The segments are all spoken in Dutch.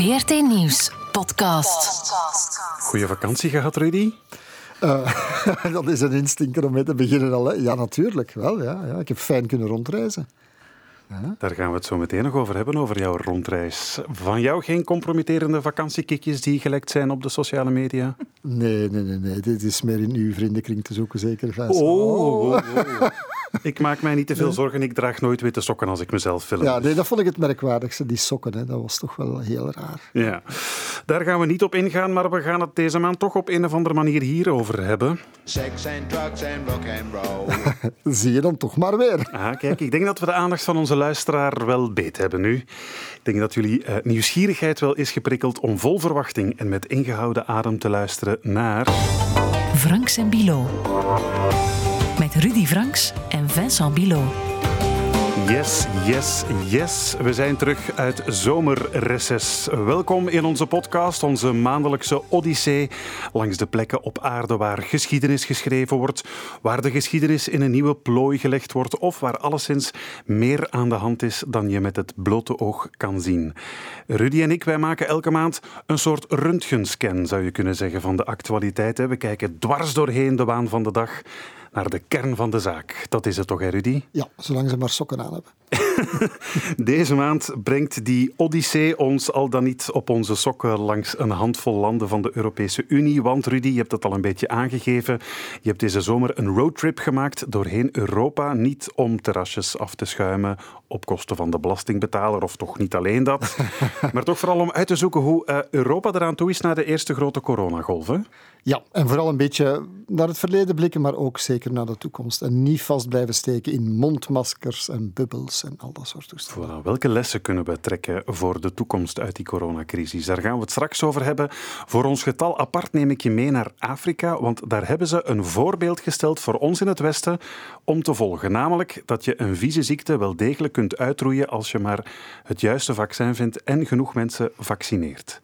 VRT Nieuws podcast. Goeie vakantie gehad, Rudy? Uh, dat is een instinker om mee te beginnen al. Hè. Ja, natuurlijk. Wel, ja, ja. Ik heb fijn kunnen rondreizen. Daar gaan we het zo meteen nog over hebben, over jouw rondreis. Van jou geen compromitterende vakantiekikjes die gelekt zijn op de sociale media? Nee, nee, nee. nee. Dit is meer in uw vriendenkring te zoeken, zeker. Oh, oh, oh, oh. Ik maak mij niet te veel zorgen. Ik draag nooit witte sokken als ik mezelf film. Ja, nee, dat vond ik het merkwaardigste, die sokken. Hè. Dat was toch wel heel raar. Ja, daar gaan we niet op ingaan, maar we gaan het deze maand toch op een of andere manier hierover hebben. Sex and drugs and rock and roll. Zie je dan toch maar weer. Ah, kijk, ik denk dat we de aandacht van onze luisteraar wel beet hebben nu. Ik denk dat jullie uh, nieuwsgierigheid wel is geprikkeld om vol verwachting en met ingehouden adem te luisteren naar... Franks en Bilo met Rudy Franks en Vincent Bilot. Yes, yes, yes. We zijn terug uit zomerreces. Welkom in onze podcast, onze maandelijkse odyssee langs de plekken op aarde waar geschiedenis geschreven wordt, waar de geschiedenis in een nieuwe plooi gelegd wordt of waar alleszins meer aan de hand is dan je met het blote oog kan zien. Rudy en ik, wij maken elke maand een soort röntgenscan, zou je kunnen zeggen, van de actualiteit. We kijken dwars doorheen de waan van de dag naar de kern van de zaak. Dat is het toch, hè? Ja, zolang ze maar sokken aan hebben. Deze maand brengt die Odyssee ons al dan niet op onze sokken langs een handvol landen van de Europese Unie. Want Rudy, je hebt het al een beetje aangegeven. Je hebt deze zomer een roadtrip gemaakt doorheen Europa. Niet om terrasjes af te schuimen op kosten van de belastingbetaler, of toch niet alleen dat. maar toch vooral om uit te zoeken hoe uh, Europa eraan toe is na de eerste grote coronagolf. Hè? Ja, en vooral een beetje naar het verleden blikken, maar ook zeker naar de toekomst. En niet vast blijven steken in mondmaskers en bubbels en al dat soort toestanden. Welke lessen kunnen we trekken voor de toekomst uit die coronacrisis? Daar gaan we het straks over hebben. Voor ons getal apart neem ik je mee naar Afrika, want daar hebben ze een voorbeeld gesteld voor ons in het Westen om te volgen. Namelijk dat je een vieze ziekte wel degelijk kunt uitroeien als je maar het juiste vaccin vindt en genoeg mensen vaccineert.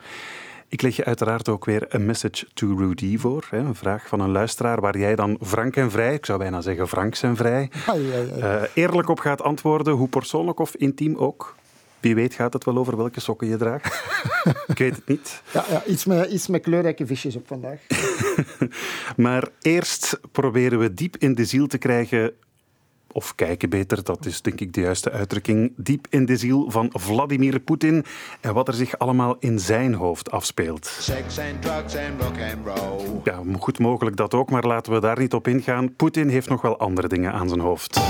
Ik leg je uiteraard ook weer een message to Rudy voor. Hè, een vraag van een luisteraar waar jij dan frank en vrij, ik zou bijna zeggen franks en vrij, uh, eerlijk op gaat antwoorden, hoe persoonlijk of intiem ook. Wie weet gaat het wel over welke sokken je draagt. ik weet het niet. Ja, ja iets, met, iets met kleurrijke visjes op vandaag. maar eerst proberen we diep in de ziel te krijgen of kijken beter, dat is denk ik de juiste uitdrukking, diep in de ziel van Vladimir Poetin en wat er zich allemaal in zijn hoofd afspeelt. Sex and drugs rock and roll. Ja, goed mogelijk dat ook, maar laten we daar niet op ingaan. Poetin heeft nog wel andere dingen aan zijn hoofd.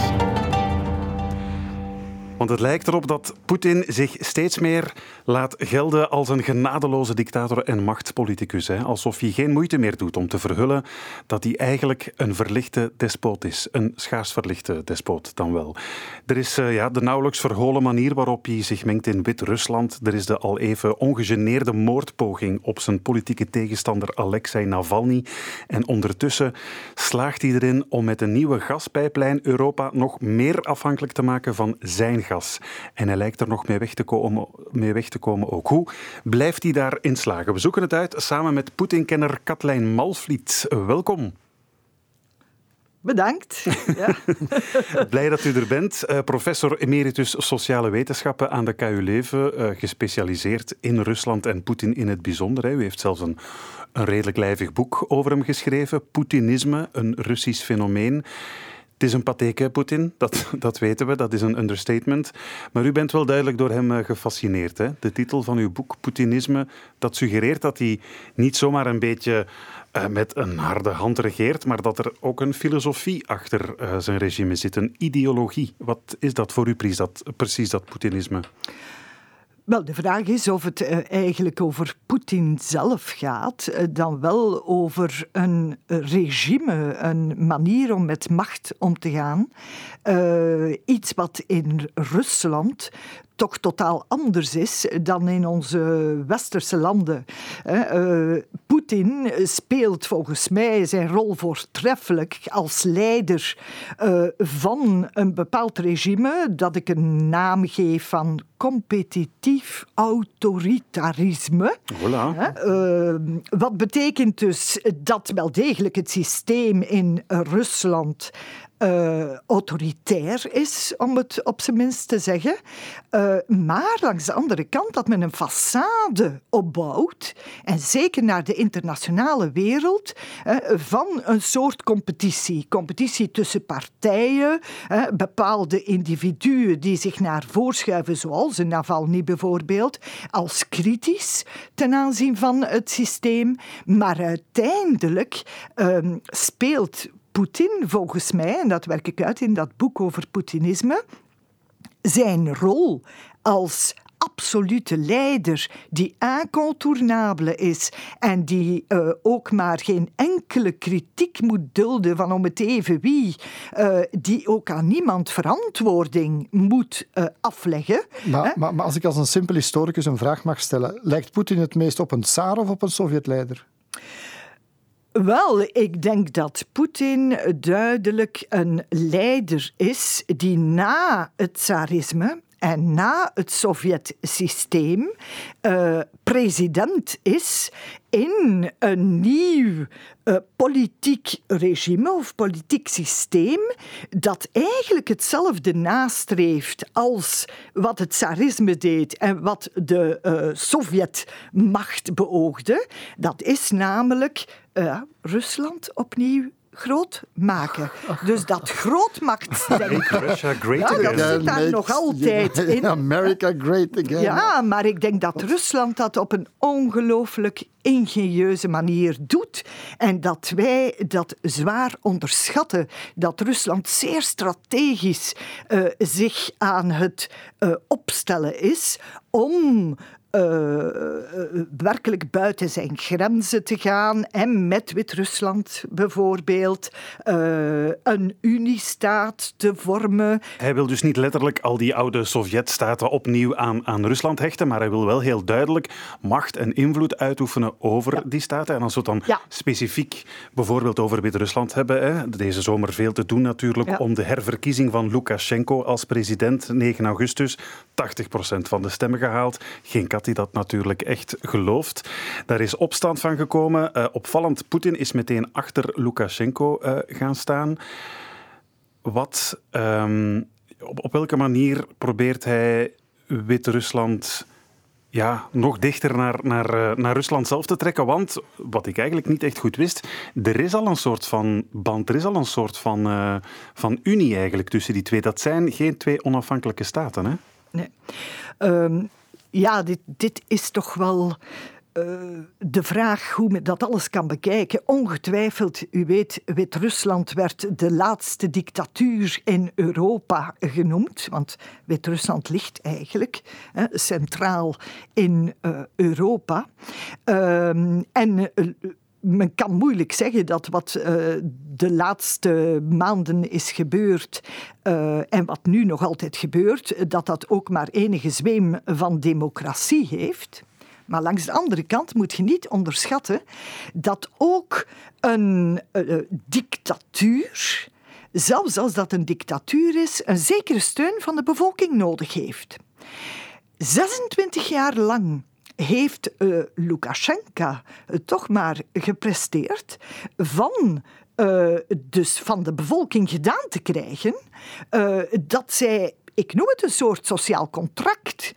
Want het lijkt erop dat Poetin zich steeds meer laat gelden als een genadeloze dictator en machtspoliticus. Hè? Alsof hij geen moeite meer doet om te verhullen dat hij eigenlijk een verlichte despoot is. Een schaars verlichte despoot dan wel. Er is uh, ja, de nauwelijks verholen manier waarop hij zich mengt in Wit-Rusland. Er is de al even ongegeneerde moordpoging op zijn politieke tegenstander Alexei Navalny. En ondertussen slaagt hij erin om met een nieuwe gaspijplijn Europa nog meer afhankelijk te maken van zijn gas. En hij lijkt er nog mee weg te komen, mee weg te komen ook. Hoe blijft hij daarin slagen? We zoeken het uit samen met Poetin-kenner Katlijn Malvliet. Welkom. Bedankt. Ja. Blij dat u er bent. Uh, professor emeritus sociale wetenschappen aan de KU Leuven, uh, gespecialiseerd in Rusland en Poetin in het bijzonder. Hè. U heeft zelfs een, een redelijk lijvig boek over hem geschreven, Poetinisme, een Russisch fenomeen. Het is een patheke, Poetin, dat, dat weten we, dat is een understatement. Maar u bent wel duidelijk door hem eh, gefascineerd. Hè? De titel van uw boek, Poetinisme, dat suggereert dat hij niet zomaar een beetje uh, met een harde hand regeert, maar dat er ook een filosofie achter uh, zijn regime zit, een ideologie. Wat is dat voor u precies, dat, precies dat Poetinisme? Wel, de vraag is of het uh, eigenlijk over Poetin zelf gaat, uh, dan wel over een regime, een manier om met macht om te gaan. Uh, iets wat in Rusland toch totaal anders is dan in onze westerse landen. Uh, Poetin speelt volgens mij zijn rol voortreffelijk als leider uh, van een bepaald regime dat ik een naam geef van competitief autoritarisme. Voilà. Uh, wat betekent dus dat wel degelijk het systeem in Rusland uh, autoritair is, om het op zijn minst te zeggen. Uh, maar langs de andere kant dat men een façade opbouwt, en zeker naar de internationale wereld, van een soort competitie. Competitie tussen partijen, bepaalde individuen die zich naar voren schuiven, zoals een Navalny bijvoorbeeld, als kritisch ten aanzien van het systeem. Maar uiteindelijk ehm, speelt Poetin, volgens mij, en dat werk ik uit in dat boek over Poetinisme, zijn rol als absolute leider die incontournabele is en die uh, ook maar geen enkele kritiek moet dulden van om het even wie, uh, die ook aan niemand verantwoording moet uh, afleggen. Maar, maar, maar, als ik als een simpel historicus een vraag mag stellen, lijkt Poetin het meest op een tsaar of op een Sovjetleider? Wel, ik denk dat Poetin duidelijk een leider is die na het tsarisme en na het Sovjet-systeem uh, president is in een nieuw uh, politiek regime of politiek systeem dat eigenlijk hetzelfde nastreeft als wat het tsarisme deed en wat de uh, Sovjetmacht beoogde. Dat is namelijk Rusland opnieuw groot maken. Dus dat grootmachtsdenken, Russia great ja, again. dat zit daar nog altijd in. America great again. Ja, maar ik denk dat Rusland dat op een ongelooflijk ingenieuze manier doet. En dat wij dat zwaar onderschatten. Dat Rusland zeer strategisch uh, zich aan het uh, opstellen is om uh, werkelijk buiten zijn grenzen te gaan en met Wit-Rusland bijvoorbeeld uh, een uniestaat te vormen. Hij wil dus niet letterlijk al die oude Sovjetstaten opnieuw aan, aan Rusland hechten, maar hij wil wel heel duidelijk macht en invloed uitoefenen over ja. die staten. En als we het dan ja. specifiek bijvoorbeeld over Wit-Rusland hebben, hè, deze zomer veel te doen natuurlijk ja. om de herverkiezing van Lukashenko als president, 9 augustus, 80% van de stemmen gehaald. Geen kat die dat natuurlijk echt gelooft. Daar is opstand van gekomen. Uh, opvallend, Poetin is meteen achter Lukashenko uh, gaan staan. Wat, um, op, welke manier probeert hij Wit-Rusland ja, nog dichter naar, naar, uh, naar Rusland zelf te trekken. Want, wat ik eigenlijk niet echt goed wist, er is al een soort van band, er is al een soort van, van unie eigenlijk tussen die twee. Dat zijn geen twee onafhankelijke staten, hè? Nee. Um, ja, dit, dit is toch wel uh, de vraag hoe men dat alles kan bekijken. Ongetwijfeld, u weet, Wit-Rusland werd de laatste dictatuur in Europa genoemd. Want Wit-Rusland ligt eigenlijk hè, centraal in uh, Europa. Uh, en men kan moeilijk zeggen dat wat uh, de laatste maanden is gebeurd uh, en wat nu nog altijd gebeurt, dat dat ook maar enige zweem van democratie heeft. Maar langs de andere kant moet je niet onderschatten dat ook een uh, dictatuur, zelfs als dat een dictatuur is, een zekere steun van de bevolking nodig heeft. 26 jaar lang heeft uh, Lukashenko toch maar gepresteerd van uh, dus van de bevolking gedaan te krijgen dat zij, ik noem het een soort sociaal contract,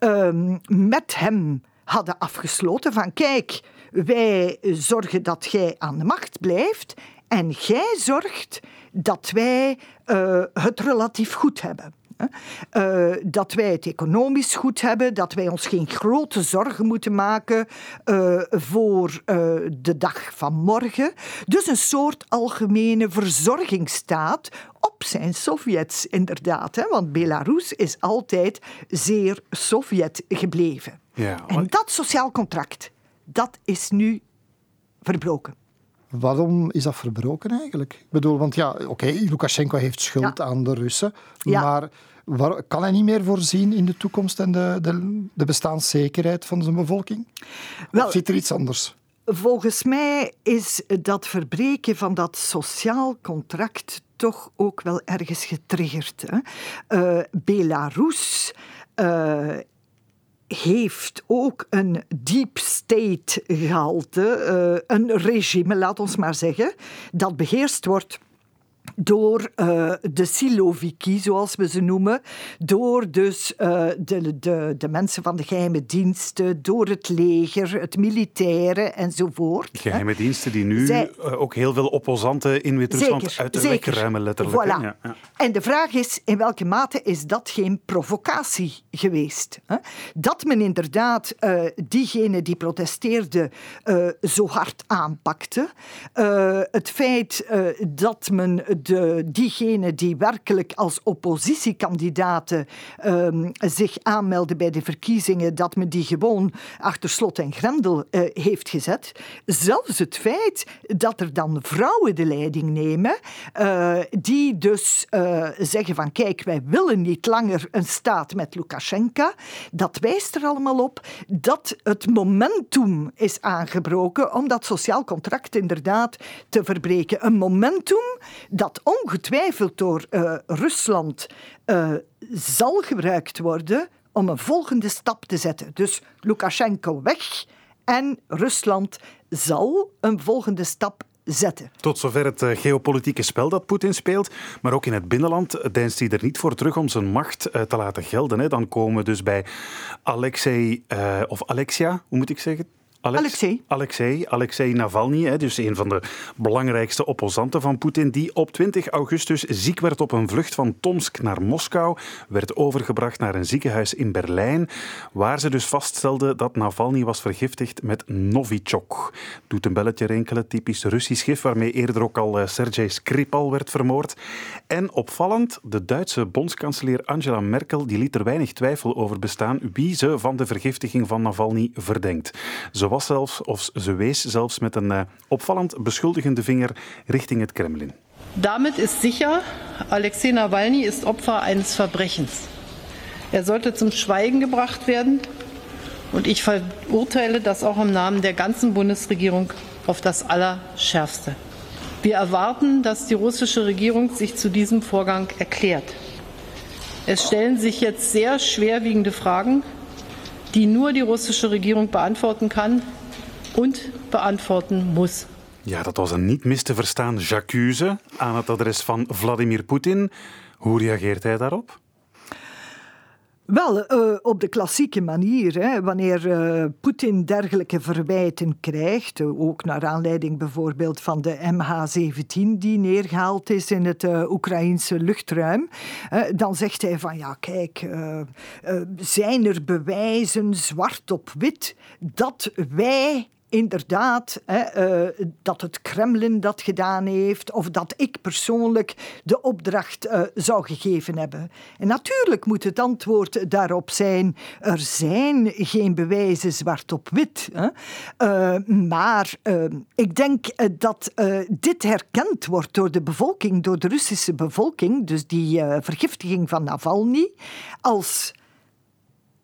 uh, met hem hadden afgesloten van kijk, wij zorgen dat jij aan de macht blijft en jij zorgt dat wij het relatief goed hebben. Uh, dat wij het economisch goed hebben, dat wij ons geen grote zorgen moeten maken uh, voor uh, de dag van morgen. Dus een soort algemene verzorgingsstaat op zijn Sovjets, inderdaad. Hè? Want Belarus is altijd zeer Sovjet gebleven. Ja, maar... En dat sociaal contract, dat is nu verbroken. Waarom is dat verbroken eigenlijk? Ik bedoel, want ja, oké, okay, Lukashenko heeft schuld ja. aan de Russen, ja. maar waar, kan hij niet meer voorzien in de toekomst en de, de, de bestaanszekerheid van zijn bevolking? Wel, of zit er iets anders? Volgens mij is dat verbreken van dat sociaal contract toch ook wel ergens getriggerd. Hè? Uh, Belarus uh, heeft ook een deep state gehalte, uh, een regime, laat ons maar zeggen, dat beheerst wordt door uh, de Siloviki, zoals we ze noemen, door dus uh, de, de, de mensen van de geheime diensten, door het leger, het militaire enzovoort. Geheime diensten die nu Zij, uh, ook heel veel opposanten in Wit-Rusland uit de weg ruimen, letterlijk. Voilà. Ja, ja. En de vraag is, in welke mate is dat geen provocatie geweest? Hè? Dat men inderdaad diegenen die protesteerden zo hard aanpakte, het feit dat men de, diegenen die werkelijk als oppositiekandidaten um, zich aanmelden bij de verkiezingen, dat men die gewoon achter slot en grendel uh, heeft gezet. Zelfs het feit dat er dan vrouwen de leiding nemen, uh, die dus uh, zeggen van kijk, wij willen niet langer een staat met Lukashenko, dat wijst er allemaal op dat het momentum is aangebroken om dat sociaal contract inderdaad te verbreken. Een momentum dat ongetwijfeld door uh, Rusland uh, zal gebruikt worden om een volgende stap te zetten. Dus Lukashenko weg en Rusland zal een volgende stap zetten. Tot zover het uh, geopolitieke spel dat Poetin speelt. Maar ook in het binnenland deinst hij er niet voor terug om zijn macht te laten gelden. Dan komen we dus bij Alexei, of Alexia, hoe moet ik zeggen? Alex, Alexei. Alexei, Alexei Navalny, hè, dus een van de belangrijkste opposanten van Poetin, die op 20 augustus ziek werd op een vlucht van Tomsk naar Moskou, werd overgebracht naar een ziekenhuis in Berlijn, waar ze dus vaststelden dat Navalny was vergiftigd met Novichok. Doet een belletje rinkelen, typisch Russisch gif, waarmee eerder ook al uh, Sergei Skripal werd vermoord. En opvallend, de Duitse bondskanselier Angela Merkel die liet er weinig twijfel over bestaan wie ze van de vergiftiging van Navalny verdenkt. Ze was zelfs, of ze wees zelfs met een uh, opvallend beschuldigende vinger richting het Kremlin. Damit ist sicher, Alexei Nawalny ist Opfer eines Verbrechens. Er sollte zum Schweigen gebracht werden und ich verurteile das auch im Namen der ganzen Bundesregierung auf das Allerschärfste. Wir erwarten, dass die russische Regierung sich zu diesem Vorgang erklärt. Es stellen sich jetzt sehr schwerwiegende Fragen die nur die russische Regierung beantworten kann und beantworten muss. Ja, dat was een niet mis te verstaan j'accuse aan het adres van Vladimir Poetin. Hoe reageert hij daarop? Wel, uh, op de klassieke manier. Hè, wanneer uh, Poetin dergelijke verwijten krijgt, uh, ook naar aanleiding bijvoorbeeld van de MH17 die neergehaald is in het Oekraïnse luchtruim, dan zegt hij van ja, kijk, zijn er bewijzen zwart op wit dat wij inderdaad hè, uh, dat het Kremlin dat gedaan heeft of dat ik persoonlijk de opdracht uh, zou gegeven hebben. En natuurlijk moet het antwoord daarop zijn: er zijn geen bewijzen zwart op wit. Hè. Uh, maar ik denk dat dit herkend wordt door de bevolking, door de Russische bevolking, dus die vergiftiging van Navalny, als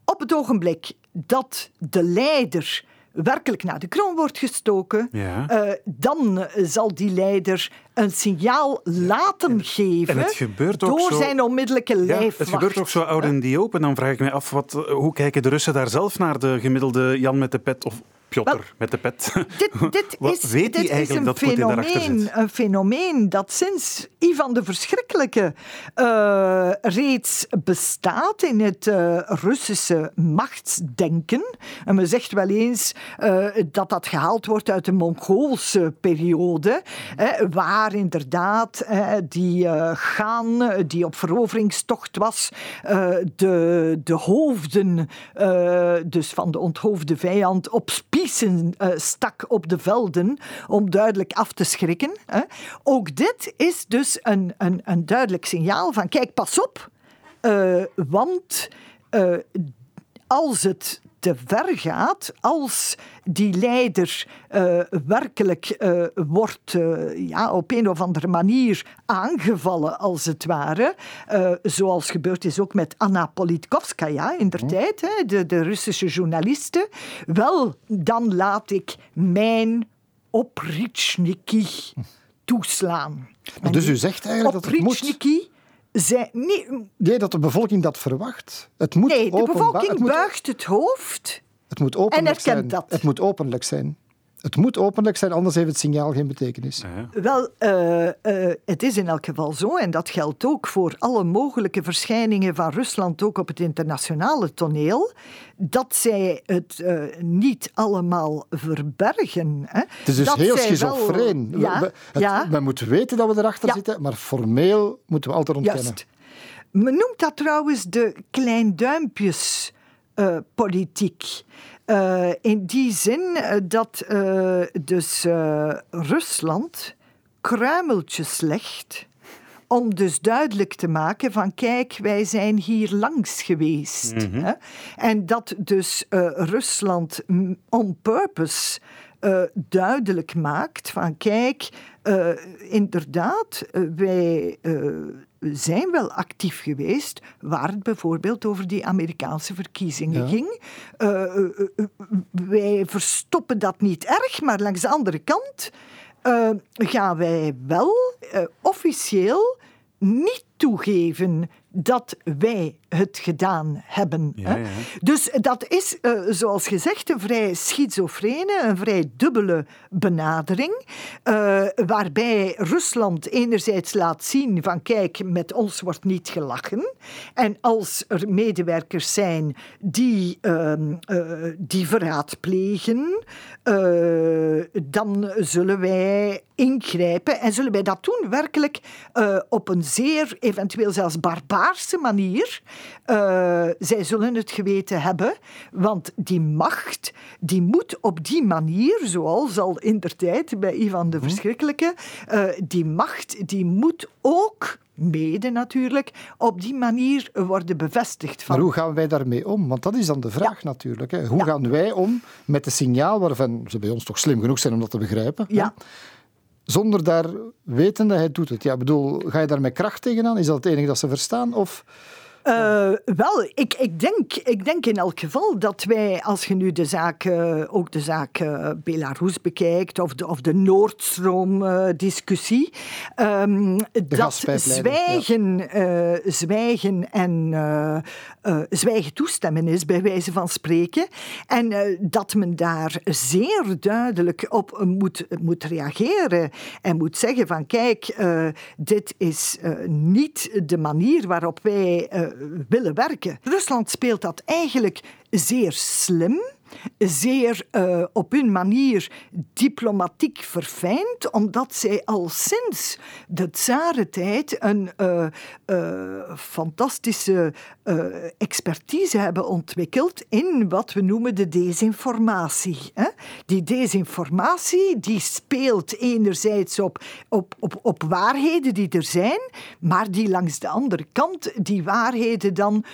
op het ogenblik dat de leider werkelijk naar de kroon wordt gestoken, ja. uh, dan zal die leider een signaal laten geven en het gebeurt ook door zo, zijn onmiddellijke ja, lijfwacht. Het gebeurt ook zo oud in die open. Dan vraag ik me af, wat, hoe kijken de Russen daar zelf naar, de gemiddelde Jan met de pet of Piotr met de pet. Dit, dit is, weet dit eigenlijk is een dat fenomeen? Een fenomeen dat sinds Ivan de Verschrikkelijke uh, reeds bestaat in het uh, Russische machtsdenken. En men zegt wel eens uh, dat dat gehaald wordt uit de Mongoolse periode, waar inderdaad die gaan, die op veroveringstocht was, de, de hoofden dus van de onthoofde vijand op uh, stak op de velden om duidelijk af te schrikken. Ook dit is dus een, een, een duidelijk signaal van kijk, pas op, uh, want uh, als het te ver gaat, als die leider uh, werkelijk uh, wordt uh, ja, op een of andere manier aangevallen, als het ware, zoals gebeurd is ook met Anna Politkovskaya in der tijd, hè, de, de Russische journaliste, wel, dan laat ik mijn oprichniki toeslaan. dus u zegt eigenlijk dat het moet zij, nee, nee, dat de bevolking dat verwacht. Het moet nee, de bevolking het moet, buigt het hoofd het moet openlijk en erkent zijn. dat. Het moet openlijk zijn. Het moet openlijk zijn, anders heeft het signaal geen betekenis. Wel, uh, uh, het is in elk geval zo, en dat geldt ook voor alle mogelijke verschijningen van Rusland, ook op het internationale toneel, dat zij het uh, niet allemaal verbergen. Hè. Het is dus dat heel schizofreen. Wel... Ja, we, het, ja. we moeten weten dat we erachter Ja. zitten, maar formeel moeten we altijd ontkennen. Juist. Men noemt dat trouwens de kleinduimpjespolitiek. Uh, in die zin uh, dat uh, dus Rusland kruimeltjes legt om dus duidelijk te maken van kijk, wij zijn hier langs geweest. Mhm. hè. En dat dus Rusland on purpose uh, duidelijk maakt van kijk, uh, inderdaad, uh, wij zijn wel actief geweest waar het bijvoorbeeld over die Amerikaanse verkiezingen Ja. ging. wij verstoppen dat niet erg, maar langs de andere kant gaan wij wel officieel niet toegeven dat wij het gedaan hebben. Ja, hè. ja. Dus dat is, uh, zoals gezegd, een vrij schizofrene, een vrij dubbele benadering, uh, waarbij Rusland enerzijds laat zien van kijk, met ons wordt niet gelachen. En als er medewerkers zijn die, uh, die verraad plegen, dan zullen wij ingrijpen en zullen wij dat doen werkelijk op een zeer, eventueel zelfs barbaarse manier. Uh, zij zullen het geweten hebben, want die macht die moet op die manier, zoals al in der tijd bij Ivan de Verschrikkelijke, uh, die macht die moet ook mede natuurlijk, op die manier worden bevestigd. Van... Maar hoe gaan wij daarmee om? Want dat is dan de vraag ja. natuurlijk. Hè. Hoe ja. gaan wij om met het signaal waarvan ze bij ons toch slim genoeg zijn om dat te begrijpen? Ja. Hè? Zonder daar wetende, hij doet het. Ja, bedoel, ga je daar met kracht tegenaan? Is dat het enige dat ze verstaan? Of... Uh, wel, ik, ik, denk, ik denk in elk geval dat wij, als je nu de zaak, uh, ook de zaak uh, Belarus bekijkt, of de, of de Noordstroom-discussie, um, dat zwijgen, ja. zwijgen en zwijgen toestemmen is, bij wijze van spreken. En dat men daar zeer duidelijk op moet, moet reageren en moet zeggen van kijk, dit is niet de manier waarop wij willen werken. Rusland speelt dat eigenlijk zeer slim. Zeer uh, op hun manier diplomatiek verfijnd, omdat zij al sinds de tsarentijd een uh, uh, fantastische expertise hebben ontwikkeld in wat we noemen de desinformatie. Hè? Die desinformatie die speelt enerzijds op, op, op, op waarheden die er zijn, maar die langs de andere kant die waarheden dan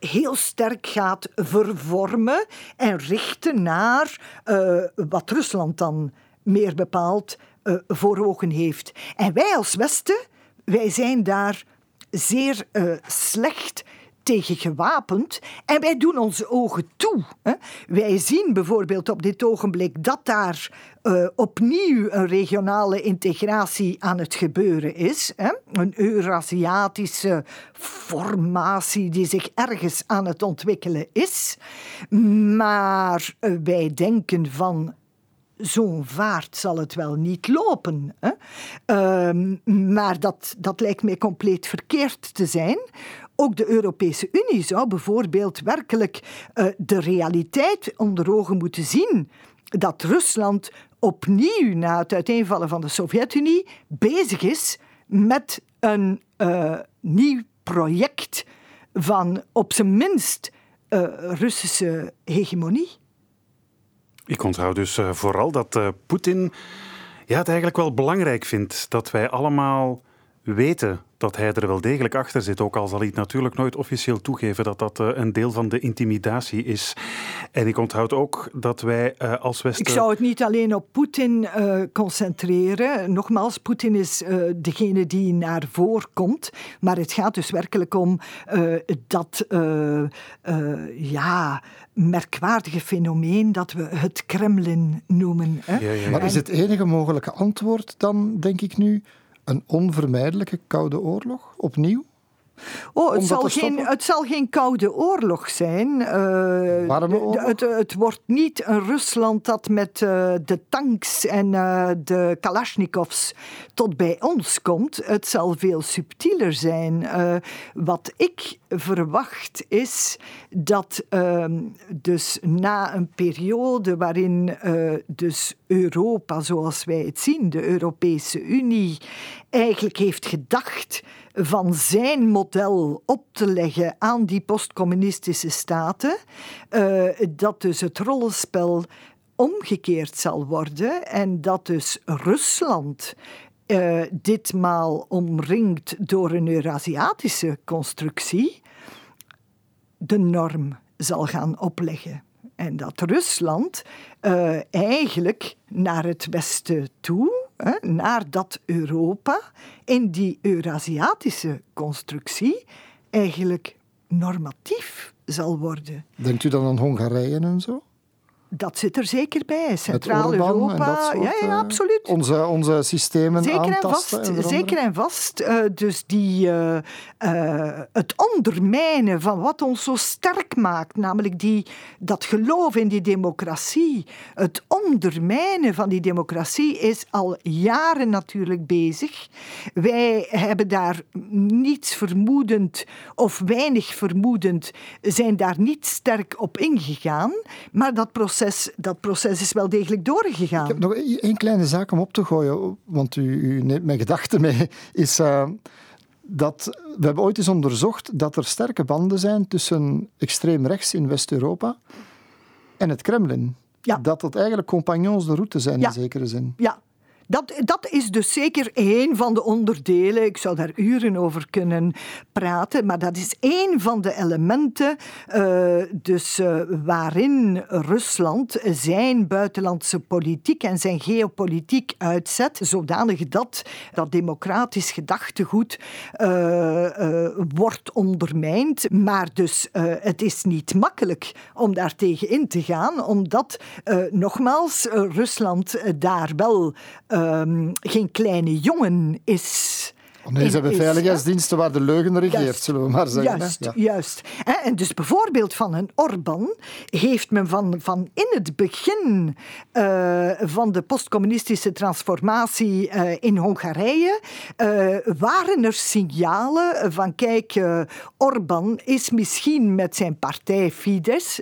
heel sterk gaat vervormen en richten naar uh, wat Rusland dan meer bepaald uh, voor ogen heeft. En wij als Westen, wij zijn daar zeer uh, slecht tegen gewapend en wij doen onze ogen toe. Hè. Wij zien bijvoorbeeld op dit ogenblik dat daar uh, opnieuw een regionale integratie aan het gebeuren is. Hè. Een Eurasiatische formatie die zich ergens aan het ontwikkelen is. Maar uh, wij denken van zo'n vaart zal het wel niet lopen. Hè? Uh, maar dat, dat lijkt mij compleet verkeerd te zijn. Ook de Europese Unie zou bijvoorbeeld werkelijk uh, de realiteit onder ogen moeten zien dat Rusland opnieuw na het uiteenvallen van de Sovjet-Unie bezig is met een uh, nieuw project van op zijn minst uh, Russische hegemonie. Ik onthoud dus vooral dat Poetin ja, het eigenlijk wel belangrijk vindt dat wij allemaal weten dat hij er wel degelijk achter zit. Ook al zal hij het natuurlijk nooit officieel toegeven dat dat uh, een deel van de intimidatie is. En ik onthoud ook dat wij uh, als Westen... Ik zou het niet alleen op Poetin uh, concentreren. Nogmaals, Poetin is degene die naar voren komt. Maar het gaat dus werkelijk om dat ja, merkwaardige fenomeen dat we het Kremlin noemen. Hè? Ja, ja, ja. Maar is het enige mogelijke antwoord dan, denk ik nu, een onvermijdelijke koude oorlog opnieuw? Oh, het, zal geen, het zal geen koude oorlog zijn. Uh, Warme oorlog? Het, het, wordt niet een Rusland dat met uh, de tanks en uh, de Kalashnikovs tot bij ons komt. Het zal veel subtieler zijn. wat ik verwacht is dat ehm, dus na een periode waarin dus Europa, zoals wij het zien, de Europese Unie, eigenlijk heeft gedacht van zijn model op te leggen aan die postcommunistische staten, uh, dat dus het rollenspel omgekeerd zal worden en dat dus Rusland uh, ditmaal omringd door een Eurasiatische constructie de norm zal gaan opleggen. En dat Rusland uh, eigenlijk naar het westen toe naar dat Europa in die Eurasiatische constructie eigenlijk normatief zal worden. Denkt u dan aan Hongarije en zo? Dat zit er zeker bij. Centraal-Europa. Ja, ja, eh, absoluut. Onze, onze systemen zeker aantasten. En vast, zeker en vast. Uh, dus die, uh, uh, het ondermijnen van wat ons zo sterk maakt, namelijk die, dat geloof in die democratie. Het ondermijnen van die democratie is al jaren natuurlijk bezig. Wij hebben daar niets vermoedend of weinig vermoedend, zijn daar niet sterk op ingegaan. Maar dat proces dat proces is wel degelijk doorgegaan. Ik heb nog één kleine zaak om op te gooien, want u, u neemt mijn gedachten mee. Is, uh, dat, we hebben ooit eens onderzocht dat er sterke banden zijn tussen extreem rechts in West-Europa en het Kremlin. Ja. Dat dat eigenlijk compagnons de route zijn in zekere zin. Ja, dat, dat is dus zeker één van de onderdelen. Ik zou daar uren over kunnen praten, maar dat is één van de elementen uh, dus, uh, waarin Rusland zijn buitenlandse politiek en zijn geopolitiek uitzet, zodanig dat dat democratisch gedachtegoed uh, wordt ondermijnd. Maar dus het is niet makkelijk om daar tegen in te gaan, omdat nogmaals Rusland daar wel um, geen kleine jongen is. Oh nee, ze hebben veiligheidsdiensten waar de leugen regeert, juist, zullen we maar zeggen. Juist, ja. juist. En dus bijvoorbeeld van een Orbán heeft men van, van in het begin uh, van de postcommunistische transformatie uh, in Hongarije uh, waren er signalen van kijk, Orbán is misschien met zijn partij Fidesz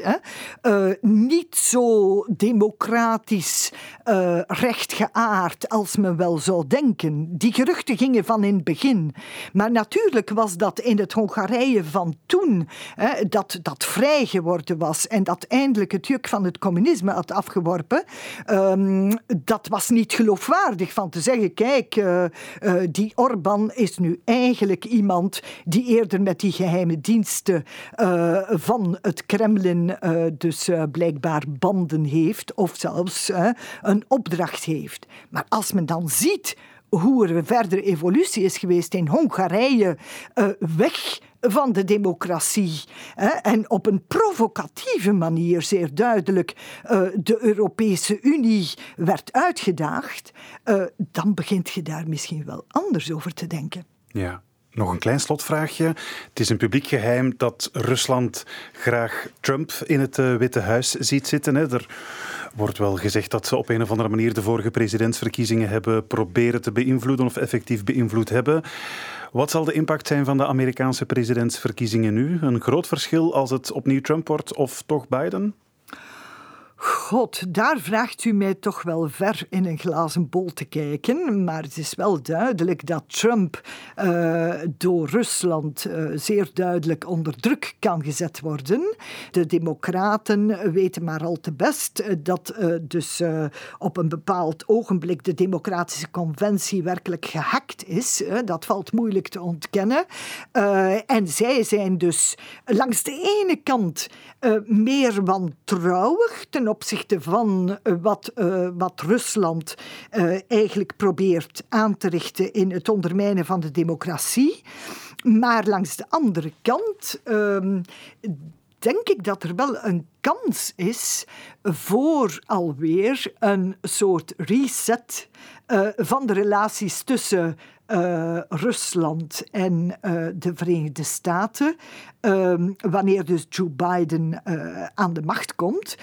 niet zo democratisch rechtgeaard als men wel zou denken. Die geruchten gingen van in het begin maar natuurlijk was dat in het Hongarije van toen, hè, dat, dat vrij geworden was en dat eindelijk het juk van het communisme had afgeworpen, um, dat was niet geloofwaardig van te zeggen, kijk, uh, uh, die Orbán is nu eigenlijk iemand die eerder met die geheime diensten uh, van het Kremlin dus blijkbaar banden heeft of zelfs een opdracht heeft. Maar als men dan ziet hoe er een verdere evolutie is geweest in Hongarije, uh, weg van de democratie. Hè, en op een provocatieve manier, zeer duidelijk, uh, de Europese Unie werd uitgedaagd, uh, dan begint je daar misschien wel anders over te denken. Ja. Nog een klein slotvraagje. Het is een publiek geheim dat Rusland graag Trump in het Witte Huis ziet zitten. Hè. Er wordt wel gezegd dat ze op een of andere manier de vorige presidentsverkiezingen hebben proberen te beïnvloeden of effectief beïnvloed hebben. Wat zal de impact zijn van de Amerikaanse presidentsverkiezingen nu? Een groot verschil als het opnieuw Trump wordt of toch Biden? God, daar vraagt u mij toch wel ver in een glazen bol te kijken. Maar het is wel duidelijk dat Trump uh, door Rusland uh, zeer duidelijk onder druk kan gezet worden. De Democraten weten maar al te best uh, dat dus op een bepaald ogenblik de Democratische Conventie werkelijk gehackt is. dat valt moeilijk te ontkennen. en zij zijn dus langs de ene kant meer wantrouwig ten opzichte van eh, wat, uh, wat Rusland uh, eigenlijk probeert aan te richten in het ondermijnen van de democratie. Maar langs de andere kant uh, denk ik dat er wel een kans is voor alweer een soort reset van de relaties tussen uh, Rusland en uh, de Verenigde Staten. Ehm, wanneer dus Joe Biden uh, aan de macht komt.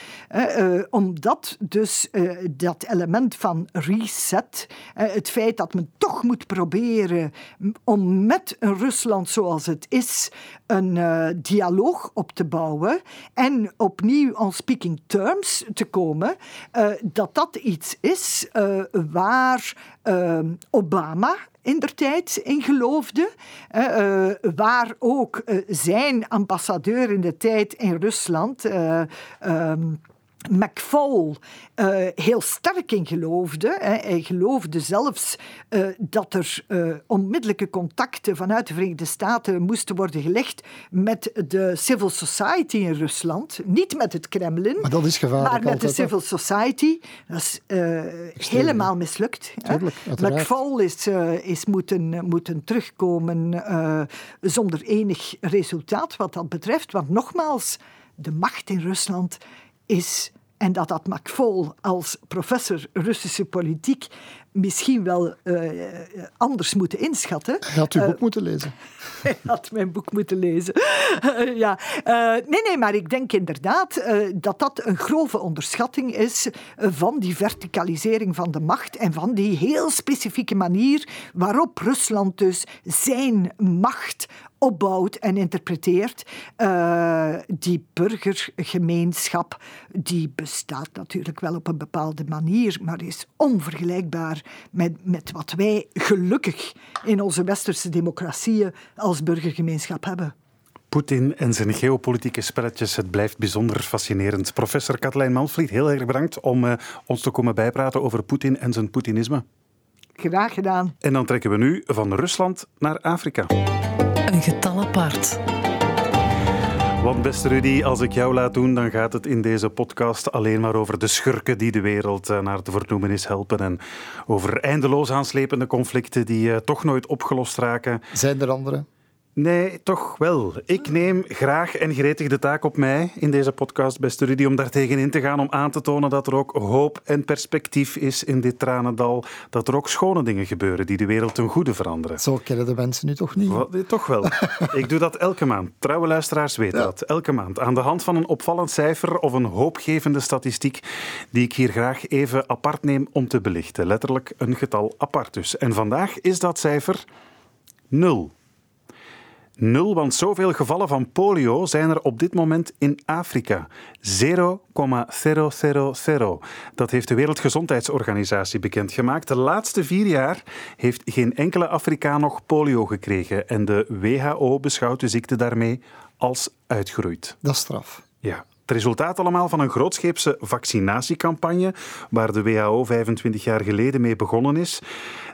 omdat dus dat element van reset, het feit dat men toch moet proberen om met een Rusland zoals het is een dialoog op te bouwen en opnieuw on speaking terms te komen, dat dat iets is waar ehm, Obama in der tijd in geloofde. Waar ook zijn ambassadeur in de tijd in Rusland. Um, McFall uh, heel sterk in geloofde. Hè. Hij geloofde zelfs uh, dat er uh, onmiddellijke contacten vanuit de Verenigde Staten moesten worden gelegd met de civil society in Rusland. Niet met het Kremlin, maar, dat is gevaarlijk maar met de civil society. Dat is helemaal mislukt. Tuurlijk, McFall is, is moeten, moeten terugkomen zonder enig resultaat wat dat betreft. Want nogmaals, de macht in Rusland is, en dat had McFall als professor Russische politiek misschien wel uh, anders moeten inschatten. Hij had uw uh, boek moeten lezen. Hij had mijn boek moeten lezen. ja. nee, nee, maar ik denk inderdaad dat dat een grove onderschatting is van die verticalisering van de macht en van die heel specifieke manier waarop Rusland dus zijn macht opbouwt en interpreteert. Uh, die burgergemeenschap die bestaat natuurlijk wel op een bepaalde manier, maar is onvergelijkbaar met, met wat wij gelukkig in onze westerse democratieën als burgergemeenschap hebben. Poetin en zijn geopolitieke spelletjes, het blijft bijzonder fascinerend. Professor Katalijn Manfried, heel erg bedankt om uh, ons te komen bijpraten over Poetin en zijn Poetinisme. Graag gedaan. En dan trekken we nu van Rusland naar Afrika. Een getal apart. Want beste Rudy, als ik jou laat doen, dan gaat het in deze podcast alleen maar over de schurken die de wereld eh, naar de vernoemenis helpen. En over eindeloos aanslepende conflicten die uh, toch nooit opgelost raken. Zijn er andere? Nee, toch wel. Ik neem graag en gretig de taak op mij in deze podcast, beste Rudy, om daar tegenin te gaan, om aan te tonen dat er ook hoop en perspectief is in dit tranendal. Dat er ook schone dingen gebeuren die de wereld ten goede veranderen. Zo kennen de mensen nu toch niet? Wat, toch wel. Ik doe dat elke maand. Trouwe luisteraars weten dat. Elke maand. Aan de hand van een opvallend cijfer of een hoopgevende statistiek die ik hier graag even apart neem om te belichten. Letterlijk een getal apart dus. En vandaag is dat cijfer nul. Nul, want zoveel gevallen van polio zijn er op dit moment in Afrika. 0,000. Dat heeft de Wereldgezondheidsorganisatie bekendgemaakt. De laatste vier jaar heeft geen enkele Afrikaan nog polio gekregen. En de WHO beschouwt de ziekte daarmee als uitgeroeid. Dat is straf. Ja. Resultaat allemaal van een grootscheepse vaccinatiecampagne waar de WHO 25 jaar geleden mee begonnen is.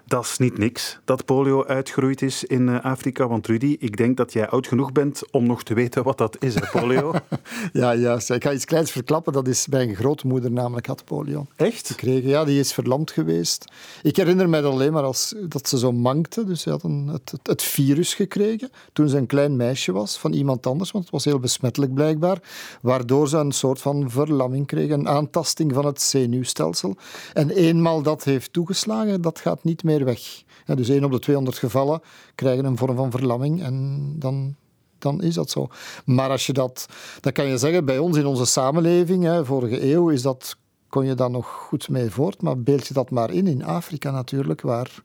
Dat is niet niks dat polio uitgeroeid is in eh, Afrika. Want Rudy, ik denk dat jij oud genoeg bent om nog te weten wat dat is, hè, polio. ja, juist. Ik ga iets kleins verklappen. Dat is mijn grootmoeder namelijk had polio. Echt? Gekregen. Ja, die is verlamd geweest. Ik herinner mij alleen maar als, dat ze zo mankte. Dus ze had een, het, het, het, virus gekregen toen ze een klein meisje was van iemand anders. Want het was heel besmettelijk blijkbaar. Waardoor ze een soort van verlamming kreeg. Een aantasting van het zenuwstelsel. En eenmaal dat heeft toegeslagen, dat gaat niet meer weg. Ja, dus 1 op de 200 gevallen krijgen een vorm van verlamming en dan, dan is dat zo. Maar als je dat, dan kan je zeggen, bij ons in onze samenleving, hè, vorige eeuw, is dat, kon je daar nog goed mee voort. Maar beeld je dat maar in, in Afrika natuurlijk, waar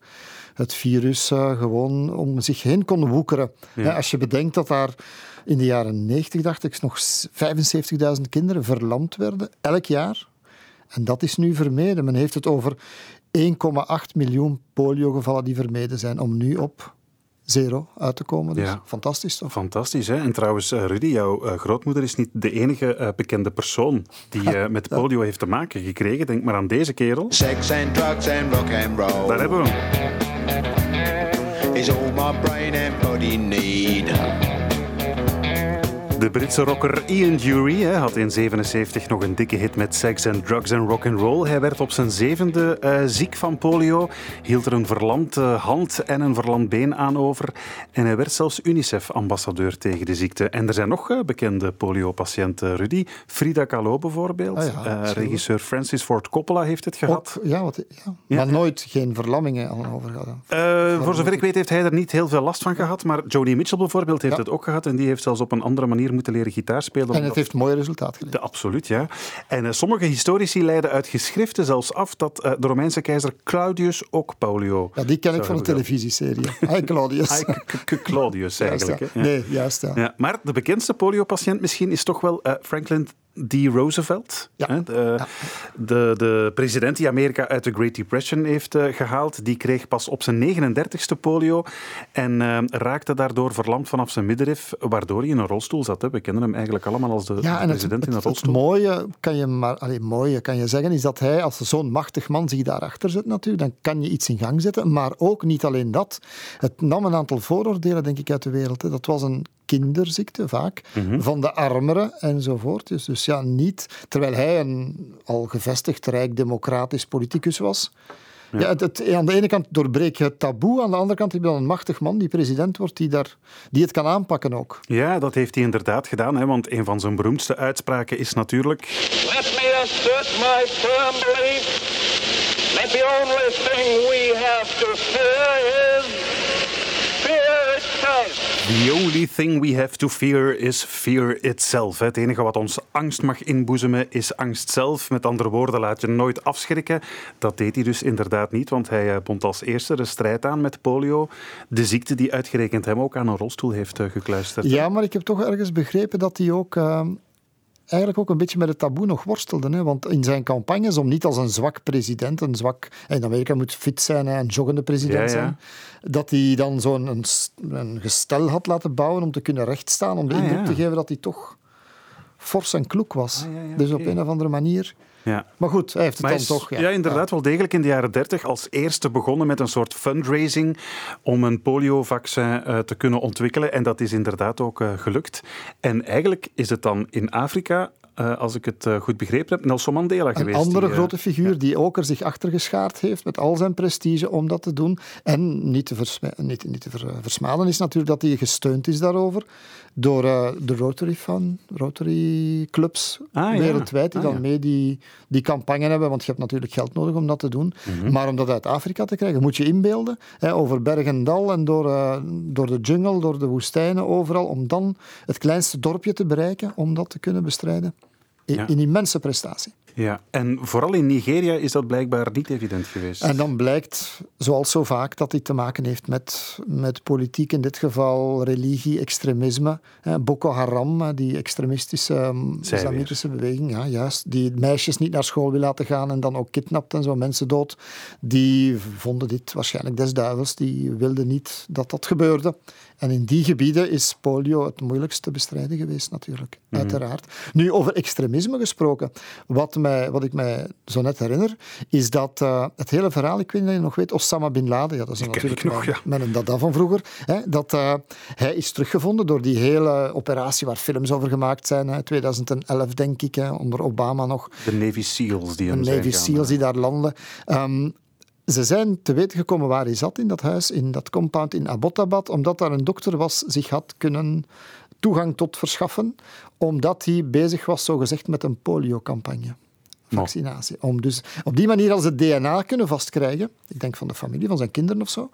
het virus uh, gewoon om zich heen kon woekeren. als je bedenkt dat daar in de jaren 90, dacht ik, nog 75.000 kinderen verlamd werden, elk jaar. En dat is nu vermeden. Men heeft het over 1,8 miljoen poliogevallen die vermeden zijn, om nu op zero uit te komen. Dus ja. fantastisch toch? Fantastisch. Hè? En trouwens, eh, Rudy, jouw uh, grootmoeder is niet de enige uh, bekende persoon die uh, met polio heeft te maken gekregen. Denk maar aan deze kerel. Sex and drugs and rock and roll. Daar hebben we hem. Is all my brain and body need. De Britse rocker Ian Dury hè, had in 77 nog een dikke hit met Sex and Drugs and Rock and Roll. Hij werd op zijn zevende uh, ziek van polio, hield er een verlamd hand en een verlamd been aan over. En hij werd zelfs UNICEF-ambassadeur tegen de ziekte. En er zijn nog uh, bekende polio-patiënten, Rudy. Frida Kahlo bijvoorbeeld. Ah, ja, regisseur Francis Ford Coppola heeft het gehad. Ook, ja, wat, ja. ja, maar nooit geen verlammingen al over gehad. voor zover ik weet heeft hij er niet heel veel last van gehad. Maar Joni Mitchell bijvoorbeeld heeft het ook gehad. En die heeft zelfs op een andere manier moeten leren gitaar spelen. En het heeft mooi resultaat geleverd. Absoluut, ja. En uh, sommige historici leiden uit geschriften zelfs af dat uh, de Romeinse keizer Claudius ook polio... Ja, die ken ik van de televisieserie. Hi Claudius. Hi Claudius eigenlijk. Juist, ja. Nee, juist ja. ja. Maar de bekendste poliopatiënt misschien is toch wel uh, Franklin D. Roosevelt. Ja. De, de, de, president die Amerika uit de Great Depression heeft gehaald, die kreeg pas op zijn 39ste polio en uh, raakte daardoor verlamd vanaf zijn middenrif, waardoor hij in een rolstoel zat. Hè. We kennen hem eigenlijk allemaal als de, ja, president het, in een rolstoel. Het mooie kan je, maar, allez, mooie kan je zeggen is dat hij, als zo'n machtig man zich daarachter zet natuurlijk, dan kan je iets in gang zetten. Maar ook niet alleen dat. Het nam een aantal vooroordelen, denk ik, uit de wereld. Hè. Dat was een kinderziekte vaak, mm -hmm. van de armeren enzovoort. Dus, dus ja, niet, terwijl hij een al gevestigd rijk democratisch politicus was. Ja. ja het, het, aan de ene kant doorbreek je het taboe, aan de andere kant heb je dan een machtig man die president wordt, die, daar, die het kan aanpakken ook. Ja, dat heeft hij inderdaad gedaan, hè, want een van zijn beroemdste uitspraken is natuurlijk... Let me assert my firm belief that the only thing we have to fear is. The only thing we have to fear is fear itself. Het enige wat ons angst mag inboezemen is angst zelf. Met andere woorden, laat je nooit afschrikken. Dat deed hij dus inderdaad niet, want hij bond als eerste de strijd aan met polio. De ziekte die uitgerekend hem ook aan een rolstoel heeft gekluisterd. Ja, maar ik heb toch ergens begrepen dat hij ook... Uh eigenlijk ook een beetje met het taboe nog worstelde. Hè? Want in zijn campagnes, om niet als een zwak president, een zwak... In Amerika moet fit zijn en een joggende president ja, ja. zijn. Dat hij dan zo'n een, een, gestel had laten bouwen om te kunnen rechtstaan. Om de ah, indruk ja. te geven dat hij toch fors en kloek was. Ah, dus op een of andere manier... Ja. Maar goed, hij heeft het maar dan toch. Ja, ja inderdaad, wel degelijk in de jaren 30 als eerste begonnen met een soort fundraising om een poliovaccin uh, te kunnen ontwikkelen. En dat is inderdaad ook uh, gelukt. En eigenlijk is het dan in Afrika uh, als ik het uh, goed begrepen heb, Nelson Mandela een geweest. Een andere die, uh, grote figuur ja. die ook er zich achter geschaard heeft met al zijn prestige om dat te doen. En niet te, niet, niet te ver versmaden is natuurlijk dat hij gesteund is daarover door de Rotary van Rotary clubs ah, wereldwijd die ja. ah, dan mee die, die campagne hebben, want je hebt natuurlijk geld nodig om dat te doen. Mhm. Mm -hmm. Maar om dat uit Afrika te krijgen, moet je inbeelden, hè, over berg en dal en door, door de jungle, door de woestijnen, overal, om dan het kleinste dorpje te bereiken om dat te kunnen bestrijden. Ja. Een immense prestatie. Ja, en vooral in Nigeria is dat blijkbaar niet evident geweest. En dan blijkt, zoals zo vaak, dat dit te maken heeft met, met politiek, in dit geval religie, extremisme. Boko Haram, die extremistische islamitische beweging, ja, juist, die meisjes niet naar school wil laten gaan en dan ook kidnapt en zo mensen dood, die vonden dit waarschijnlijk des duivels. Die wilden niet dat dat gebeurde. En in die gebieden is polio het moeilijkst te bestrijden geweest, natuurlijk. Mhm. Uiteraard. Nu, over extremisme gesproken. Wat, mij, wat ik mij zo net herinner, is dat uh, het hele verhaal, ik weet niet of je nog weet, Osama Bin Laden, ja, dat is Die natuurlijk nog, ja. mijn dada van vroeger, hè, dat uh, hij is teruggevonden door die hele operatie waar films over gemaakt zijn, hè, 2011 denk ik, hè, onder Obama nog. De Navy SEALs die De hem Navy zijn SEALs gaan, die daar landen. Um, ze zijn te weten gekomen waar hij zat in dat huis, in dat compound in Abbottabad, omdat daar een dokter was, zich had kunnen toegang tot verschaffen, omdat hij bezig was, zogezegd, met een poliocampagne. Vaccinatie. Om dus op die manier als het DNA kunnen vastkrijgen, ik denk van de familie, van zijn kinderen of zo,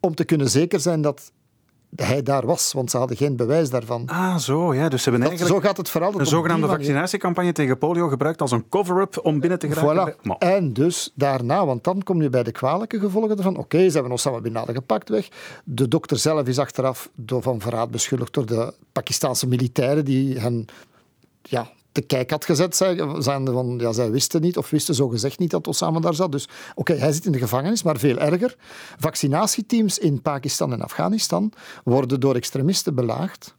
om te kunnen zeker zijn dat hij daar was, want ze hadden geen bewijs daarvan. Ah, zo, ja. Dus ze hebben dat, eigenlijk zo gaat het vooral. een zogenaamde vaccinatiecampagne tegen polio gebruikt als een cover-up om binnen te geraken. Voilà. Maar. En dus daarna, want dan kom je bij de kwalijke gevolgen ervan. Oké, okay, ze hebben Osama Bin Laden gepakt weg. De dokter zelf is achteraf door van verraad beschuldigd door de Pakistanse militairen die hen ja, te kijk had gezet. Zijn van, ja, zij wisten niet, of wisten zo gezegd niet dat Osama daar zat. Dus oké, hij zit in de gevangenis, maar veel erger. Vaccinatieteams in Pakistan en Afghanistan worden door extremisten belaagd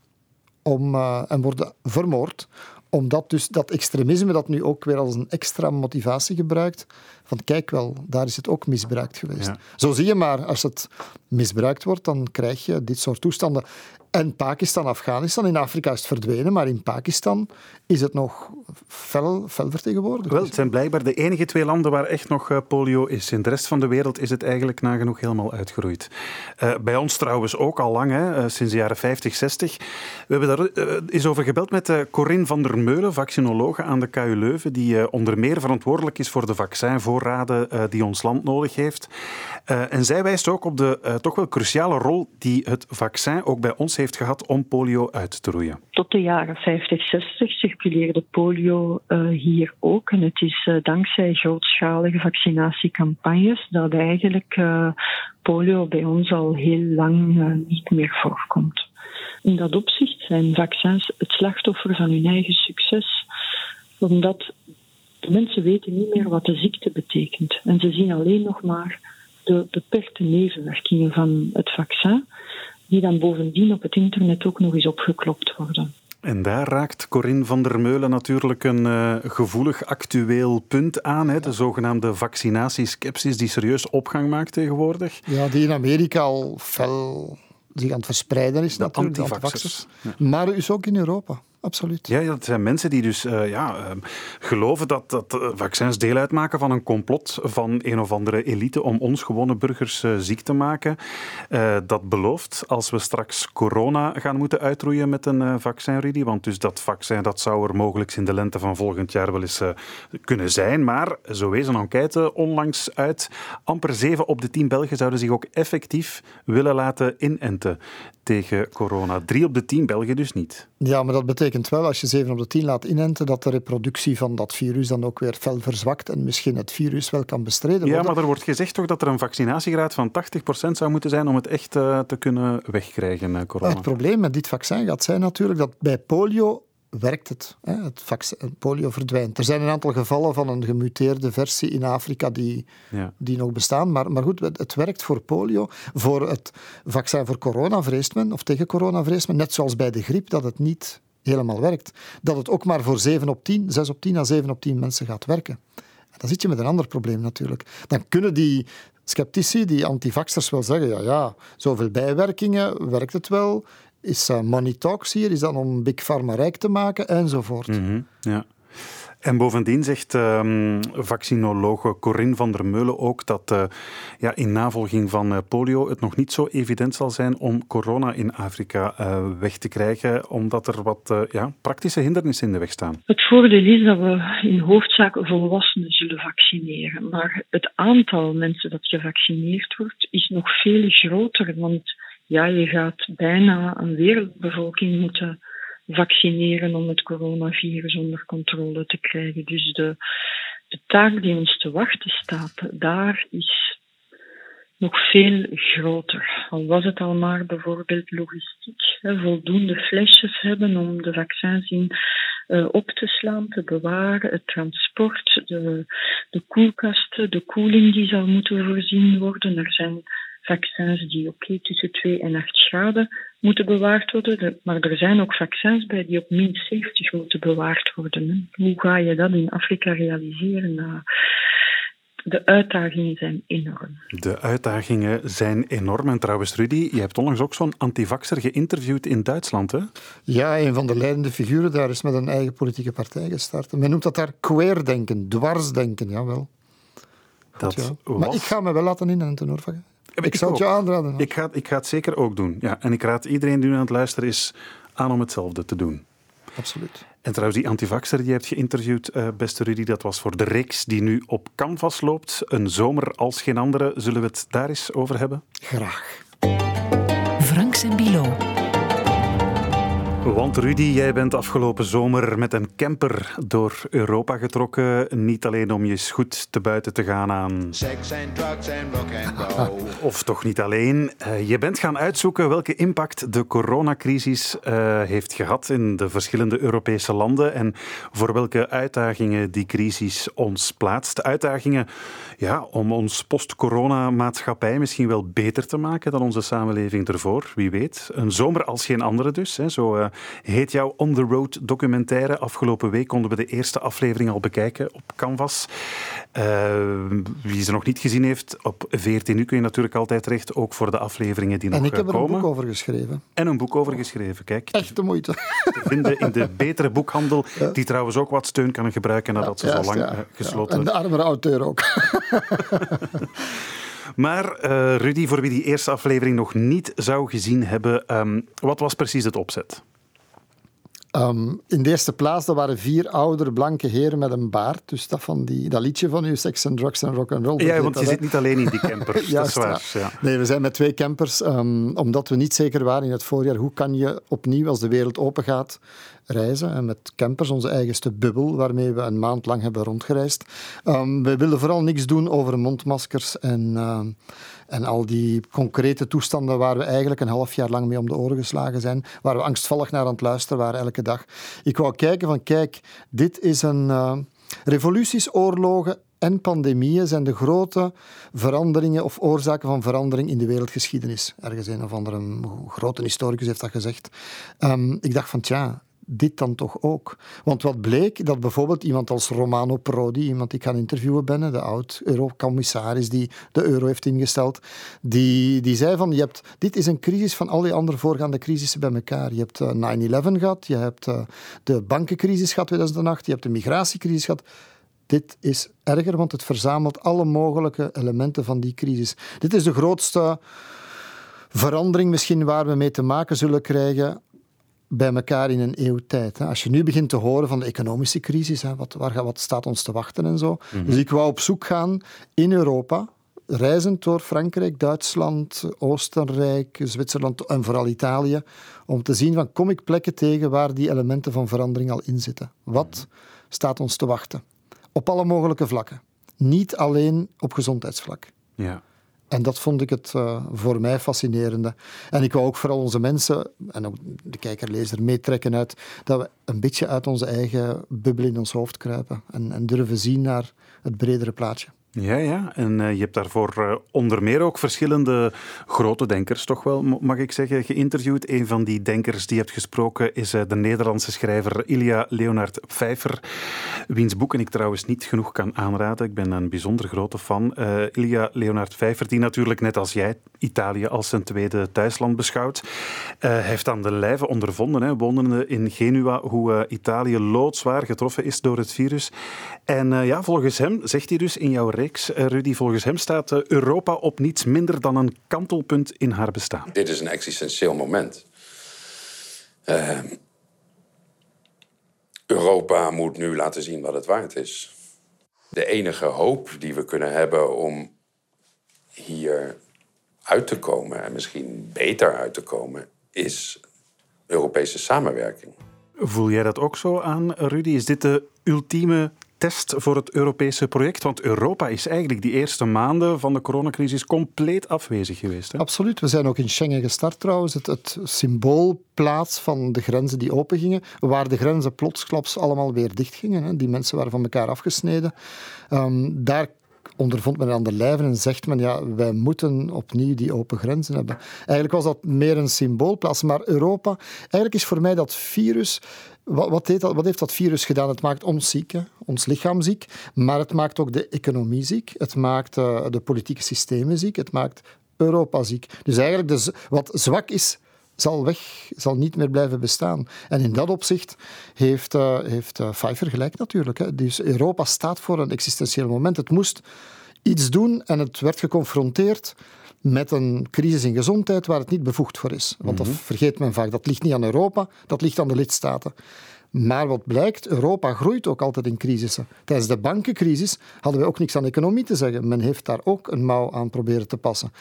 om, uh, en worden vermoord omdat dus dat extremisme dat nu ook weer als een extra motivatie gebruikt, van kijk wel, daar is het ook misbruikt geweest. Ja. Zo zie je maar, als het misbruikt wordt, dan krijg je dit soort toestanden. En Pakistan, Afghanistan, in Afrika is het verdwenen, maar in Pakistan is het nog fel, fel vertegenwoordigd. Wel, het zijn blijkbaar de enige twee landen waar echt nog eh, polio is. In de rest van de wereld is het eigenlijk nagenoeg helemaal uitgeroeid. Uh, bij ons trouwens ook al lang, hè, uh, sinds de jaren 50, 60. We hebben daar uh, eens over gebeld met Corinne van der Meulen, vaccinologe aan de KU Leuven, die onder meer verantwoordelijk is voor de vaccinvoorraden die ons land nodig heeft. en zij wijst ook op de toch wel cruciale rol die het vaccin ook bij ons heeft gehad om polio uit te roeien. Tot de jaren 50, 60 circuleerde polio hier ook. En het is dankzij grootschalige vaccinatiecampagnes dat eigenlijk polio bij ons al heel lang niet meer voorkomt. In dat opzicht zijn vaccins het slachtoffer van hun eigen succes, omdat de mensen weten niet meer wat de ziekte betekent. En ze zien alleen nog maar de beperkte nevenwerkingen van het vaccin die dan bovendien op het internet ook nog eens opgeklopt worden. En daar raakt Corinne van der Meulen natuurlijk een uh, gevoelig actueel punt aan. Hè? De zogenaamde vaccinatieskepsis die serieus opgang maakt tegenwoordig. Ja, die in Amerika al fel zich aan het verspreiden is. De natuurlijk, antivaxers. Ja. Maar is ook in Europa absoluut. Ja, dat zijn mensen die dus uh, ja, uh, geloven dat, dat uh, vaccins deel uitmaken van een complot van een of andere elite om ons gewone burgers ziek te maken. dat belooft als we straks corona gaan moeten uitroeien met een vaccin, Rudy. Want dus dat vaccin dat zou er mogelijk in de lente van volgend jaar wel eens kunnen zijn. Maar zo wees een enquête onlangs uit. Amper 7 op de 10 Belgen zouden zich ook effectief willen laten inenten tegen corona. 3 op de 10 Belgen dus niet. Ja, maar dat betekent wel, als je 7 op de 10 laat inenten, dat de reproductie van dat virus dan ook weer fel verzwakt en misschien het virus wel kan bestreden worden. Ja, maar er wordt gezegd toch dat er een vaccinatiegraad van 80% zou moeten zijn om het echt uh, te kunnen wegkrijgen, uh, corona. Het probleem met dit vaccin gaat zijn natuurlijk dat bij polio werkt het. Hè? Het vaccin, polio verdwijnt. Er zijn een aantal gevallen van een gemuteerde versie in Afrika die, ja. die nog bestaan. Maar, maar goed, het, het, werkt voor polio. Voor het vaccin voor corona vreest men, of tegen corona vreest men, net zoals bij de griep, dat het niet helemaal werkt. Dat het ook maar voor 7 op 10, 6 op 10 à 7 op 10 mensen gaat werken. En dan zit je met een ander probleem natuurlijk. Dan kunnen die sceptici, die antivaxers wel zeggen, ja, ja, zoveel bijwerkingen, werkt het wel? Is uh, money talks hier? Is dat om Big Pharma rijk te maken? Enzovoort. -hmm, ja. En bovendien zegt um, vaccinologe Corinne van der Meulen ook dat uh, ja, in navolging van uh, polio het nog niet zo evident zal zijn om corona in Afrika uh, weg te krijgen, omdat er wat ja, praktische hindernissen in de weg staan. Het voordeel is dat we in hoofdzaak volwassenen zullen vaccineren. Maar het aantal mensen dat gevaccineerd wordt is nog veel groter, want ja, je gaat bijna een wereldbevolking moeten vaccineren om het coronavirus onder controle te krijgen. Dus de, taak die ons te wachten staat, daar is nog veel groter. Al was het al maar bijvoorbeeld logistiek, voldoende flesjes hebben om de vaccins in uh, op te slaan, te bewaren, het transport, de, de koelkasten, de koeling die zal moeten voorzien worden. Er zijn vaccins die oké tussen 2 en 8 graden moeten bewaard worden. Maar er zijn ook vaccins bij die op min 70 moeten bewaard worden. Hoe ga je dat in Afrika realiseren? Nou, de uitdagingen zijn enorm. De uitdagingen zijn enorm. En trouwens, Rudy, je hebt onlangs ook zo'n antivaxer geïnterviewd in Duitsland, hè? Ja, een van de leidende figuren daar is met een eigen politieke partij gestart. Men noemt dat daar queerdenken, dwarsdenken, jawel. Dat ja. was... Maar ik ga me wel laten inenten, hoor. Ik, ik zou het je aanraden. Ik ga, ik ga het zeker ook doen. Ja. En ik raad iedereen die nu aan het luisteren is aan om hetzelfde te doen. Absoluut. En trouwens, die antivaxer die je hebt geïnterviewd, uh, beste Rudy, dat was voor de reeks die nu op Canvas loopt. Een zomer als geen andere. Zullen we het daar eens over hebben? Graag. Franks en Bilo. Want Rudy, jij bent afgelopen zomer met een camper door Europa getrokken. Niet alleen om je eens goed te buiten te gaan aan. Sex and drugs and rock and roll. Of toch niet alleen. Eh, je bent gaan uitzoeken welke impact de coronacrisis uh, heeft gehad in de verschillende Europese landen en voor welke uitdagingen die crisis ons plaatst. Uitdagingen ja, om ons post-corona-maatschappij misschien wel beter te maken dan onze samenleving ervoor. Wie weet. Een zomer als geen andere dus. Hè. Zo uh, heet jouw On the Road documentaire. Afgelopen week konden we de eerste aflevering al bekijken op Canvas. Uh, wie ze nog niet gezien heeft, op 14 nu kun je natuurlijk altijd terecht, ook voor de afleveringen die nog komen. En ik heb er een boek over geschreven. En een boek over geschreven, kijk. Echt de moeite. Te vinden in de betere boekhandel, die trouwens ook wat steun kan gebruiken nadat ze zo lang ja. gesloten En de armere auteur ook. Maar uh, Rudy, voor wie die eerste aflevering nog niet zou gezien hebben, um, wat was precies het opzet? Um, in de eerste plaats, dat waren vier oudere blanke heren met een baard. Dus dat, van die, dat liedje van u, Sex and Drugs and Rock and Roll. Ja, want je zit niet alleen in die camper. ja, dat is waar. Ja. Nee, we zijn met twee campers, um, omdat we niet zeker waren in het voorjaar. Hoe kan je opnieuw, als de wereld open gaat, reizen? En met campers, onze eigenste bubbel, waarmee we een maand lang hebben rondgereisd. Um, we wilden vooral niks doen over mondmaskers en en al die concrete toestanden waar we eigenlijk een half jaar lang mee om de oren geslagen zijn, waar we angstvallig naar aan het luisteren waren elke dag. Ik wou kijken van, kijk, dit is een... Uh, revoluties, oorlogen en pandemieën zijn de grote veranderingen of oorzaken van verandering in de wereldgeschiedenis. Ergens een of andere grote historicus heeft dat gezegd. Um, ik dacht van, tja, dit dan toch ook? Want wat bleek, dat bijvoorbeeld iemand als Romano Prodi, iemand die ik gaan interviewen ben, de oud-eurocommissaris die de euro heeft ingesteld, die, die zei van, je hebt, dit is een crisis van al die andere voorgaande crisissen bij elkaar. Je hebt 9-11 eh, gehad, je hebt uh, de bankencrisis gehad 2008, je hebt de migratiecrisis gehad. Dit is erger, want het verzamelt alle mogelijke elementen van die crisis. Dit is de grootste verandering misschien waar we mee te maken zullen krijgen bij elkaar in een eeuw tijd. Als je nu begint te horen van de economische crisis, wat, waar, wat staat ons te wachten en zo. Mhm. Dus ik wou op zoek gaan in Europa, reizend door Frankrijk, Duitsland, Oostenrijk, Zwitserland en vooral Italië, om te zien van kom ik plekken tegen waar die elementen van verandering al in zitten. Wat staat ons te wachten? Op alle mogelijke vlakken. Niet alleen op gezondheidsvlak. Ja. En dat vond ik het uh, voor mij fascinerende. En ik wou ook vooral onze mensen, en ook de kijker-lezer, meetrekken uit dat we een beetje uit onze eigen bubbel in ons hoofd kruipen en, en durven zien naar het bredere plaatje. Ja, ja. En uh, je hebt daarvoor uh, onder meer ook verschillende grote denkers, toch wel, mag ik zeggen, geïnterviewd. Een van die denkers die hebt gesproken is uh, de Nederlandse schrijver Ilja Leonard Pfeiffer, wiens boeken ik trouwens niet genoeg kan aanraden. Ik ben een bijzonder grote fan. Ilja Leonard Pfeiffer, die natuurlijk net als jij Italië als zijn tweede thuisland beschouwt, heeft aan de lijve ondervonden, hè, wonende in Genua, hoe Italië loodzwaar getroffen is door het virus. En ja, volgens hem, zegt hij dus in jouw reeks, eh, Rudy, volgens hem staat eh, Europa op niets minder dan een kantelpunt in haar bestaan. Dit is een existentieel moment. Uh, Europa moet nu laten zien wat het waard is. De enige hoop die we kunnen hebben om hier uit te komen, en misschien beter uit te komen, is Europese samenwerking. Voel jij dat ook zo aan, Rudy? Is dit de ultieme test voor het Europese project? Want Europa is eigenlijk die eerste maanden van de coronacrisis compleet afwezig geweest. Hè? Absoluut. We zijn ook in Schengen gestart trouwens. Het, het symboolplaats van de grenzen die opengingen, waar de grenzen plotsklaps allemaal weer dichtgingen. Hè. Die mensen waren van elkaar afgesneden. Um, daar ondervond men aan de lijve en zegt men, ja, wij moeten opnieuw die open grenzen hebben. Eigenlijk was dat meer een symboolplaats, maar Europa, eigenlijk is voor mij dat virus wat, wat, heeft dat, wat, heeft dat, virus gedaan? Het maakt ons ziek, ons lichaam ziek, maar het maakt ook de economie ziek. Het maakt uh, de politieke systemen ziek. Het maakt Europa ziek. Dus eigenlijk, wat zwak is, zal weg, zal niet meer blijven bestaan. En in dat opzicht heeft, uh, heeft uh, Pfeiffer gelijk natuurlijk. Hè. Dus Europa staat voor een existentieel moment. Het moest iets doen en het werd geconfronteerd met een crisis in gezondheid waar het niet bevoegd voor is. Want dat mhm. vergeet men vaak. Dat ligt niet aan Europa, dat ligt aan de lidstaten. Maar wat blijkt, Europa groeit ook altijd in crisissen. Tijdens de bankencrisis hadden we ook niks aan economie te zeggen. Men heeft daar ook een mouw aan proberen te passen.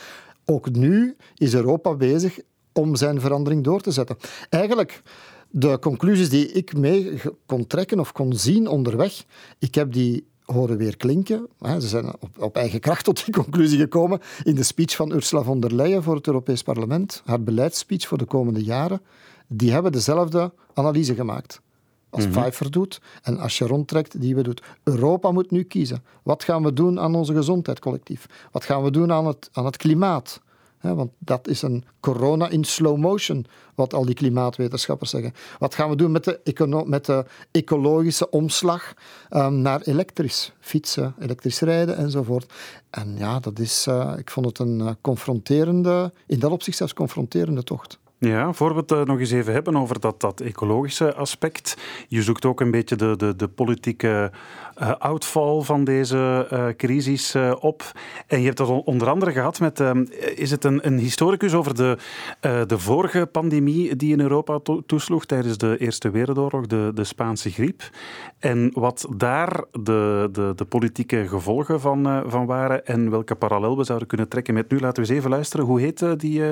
Ook nu is Europa bezig om zijn verandering door te zetten. Eigenlijk, de conclusies die ik mee kon trekken of kon zien onderweg, ik heb die horen weer klinken. Ze zijn op, op, eigen kracht tot die conclusie gekomen in de speech van Ursula von der Leyen voor het Europees Parlement, haar beleidsspeech voor de komende jaren. Die hebben dezelfde analyse gemaakt als mm Pfeiffer doet en als je rondtrekt, die we doet. Europa moet nu kiezen. Wat gaan we doen aan onze gezondheid collectief? Wat gaan we doen aan het, aan het klimaat? Want dat is een corona in slow motion, wat al die klimaatwetenschappers zeggen. Wat gaan we doen met de, met de ecologische omslag um, naar elektrisch fietsen, elektrisch rijden enzovoort? En ja, dat is, uh, ik vond het een uh, confronterende, in dat opzicht zelfs confronterende tocht. Ja, voor we het eh, nog eens even hebben over dat, dat ecologische aspect. Je zoekt ook een beetje de, de, de politieke uh, uitval van deze uh, crisis uh, op. En je hebt dat onder andere gehad met, is het een, een, historicus over de, de vorige pandemie die in Europa to toesloeg tijdens de Eerste Wereldoorlog, de, de Spaanse griep. En wat daar de, de, de politieke gevolgen van, van waren en welke parallel we zouden kunnen trekken met nu. Laten we eens even luisteren. Hoe heet die? die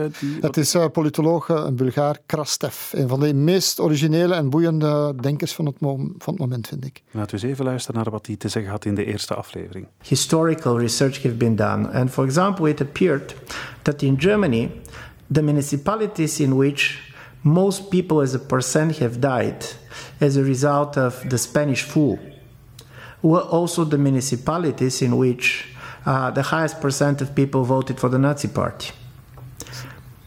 het is politoloog, een Bulgaar, Krastev. Een van de meest originele en boeiende denkers van het, van het moment, vind ik. Laten we eens even luisteren naar wat hij te zeggen had in de eerste aflevering. Historical research have been done, and for example, it appeared that in Germany, the municipalities in which most people as a percent have died as a result of the Spanish flu were also the municipalities in which uh, the highest percent of people voted for the Nazi Party.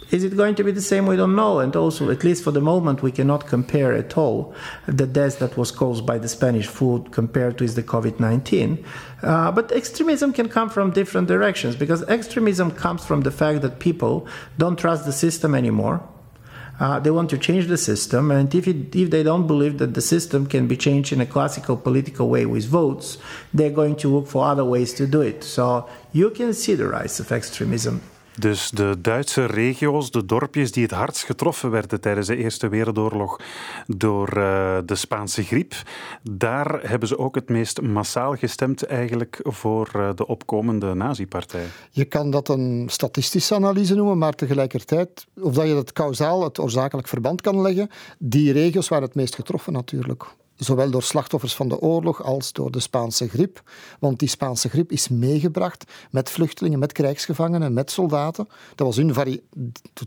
Is it going to be the same? We don't know. And also, at least for the moment, we cannot compare at all the death that was caused by the Spanish flu compared to the COVID 19. Uh, but extremism can come from different directions because extremism comes from the fact that people don't trust the system anymore. Uh, they want to change the system, and if, it, if they don't believe that the system can be changed in a classical political way with votes, they're going to look for other ways to do it. So you can see the rise of extremism. Dus de Duitse regio's, de dorpjes die het hardst getroffen werden tijdens de Eerste Wereldoorlog door uh, de Spaanse griep, daar hebben ze ook het meest massaal gestemd eigenlijk voor uh, de opkomende nazi-partij. Je kan dat een statistische analyse noemen, maar tegelijkertijd, of dat je het kausaal, het oorzakelijk verband kan leggen, die regio's waren het meest getroffen natuurlijk zowel door slachtoffers van de oorlog als door de Spaanse griep. Want die Spaanse griep is meegebracht met vluchtelingen, met krijgsgevangenen, met soldaten. Dat was hun vari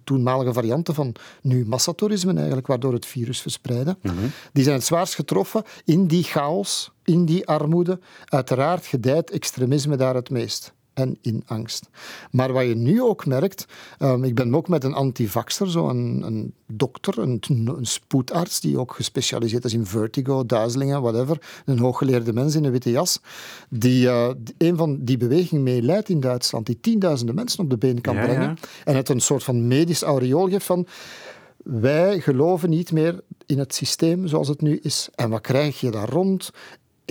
toenmalige varianten van nu massatoerisme eigenlijk, waardoor het virus verspreidde. Mhm. Die zijn het zwaarst getroffen in die chaos, in die armoede. Uiteraard gedijt extremisme daar het meest en in angst. Maar wat je nu ook merkt, um, ik ben ook met een antivaxer, zo een, een dokter, een, een, spoedarts die ook gespecialiseerd is in vertigo, duizelingen, whatever, een hooggeleerde mens in een witte jas, die uh, een van die beweging mee leidt in Duitsland, die tienduizenden mensen op de been kan brengen en het een soort van medisch aureool geeft van wij geloven niet meer in het systeem zoals het nu is. En wat krijg je daar rond?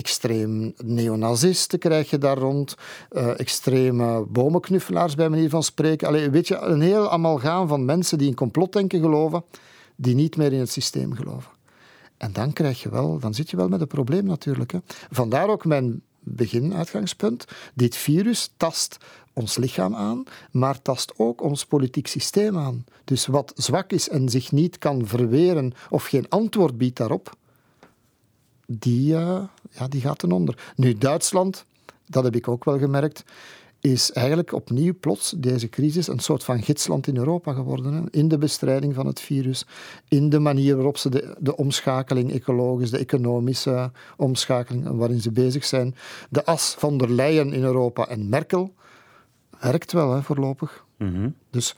Extreem neonazisten krijg je daar rond, uh, extreme bomenknuffelaars bij manier van spreken. Allee, weet je, een heel amalgaan van mensen die in complotdenken geloven, die niet meer in het systeem geloven. En dan krijg je wel, dan zit je wel met een probleem natuurlijk. Hè. Vandaar ook mijn beginuitgangspunt. Dit virus tast ons lichaam aan, maar tast ook ons politiek systeem aan. Dus wat zwak is en zich niet kan verweren of geen antwoord biedt daarop, die, uh, ja, die gaat ten onder. Nu, Duitsland, dat heb ik ook wel gemerkt, is eigenlijk opnieuw plots deze crisis een soort van gidsland in Europa geworden. Hè? In de bestrijding van het virus, in de manier waarop ze de, de omschakeling ecologisch, de economische omschakeling waarin ze bezig zijn. De as van der Leyen in Europa en Merkel werkt wel hè, voorlopig. Mm Dus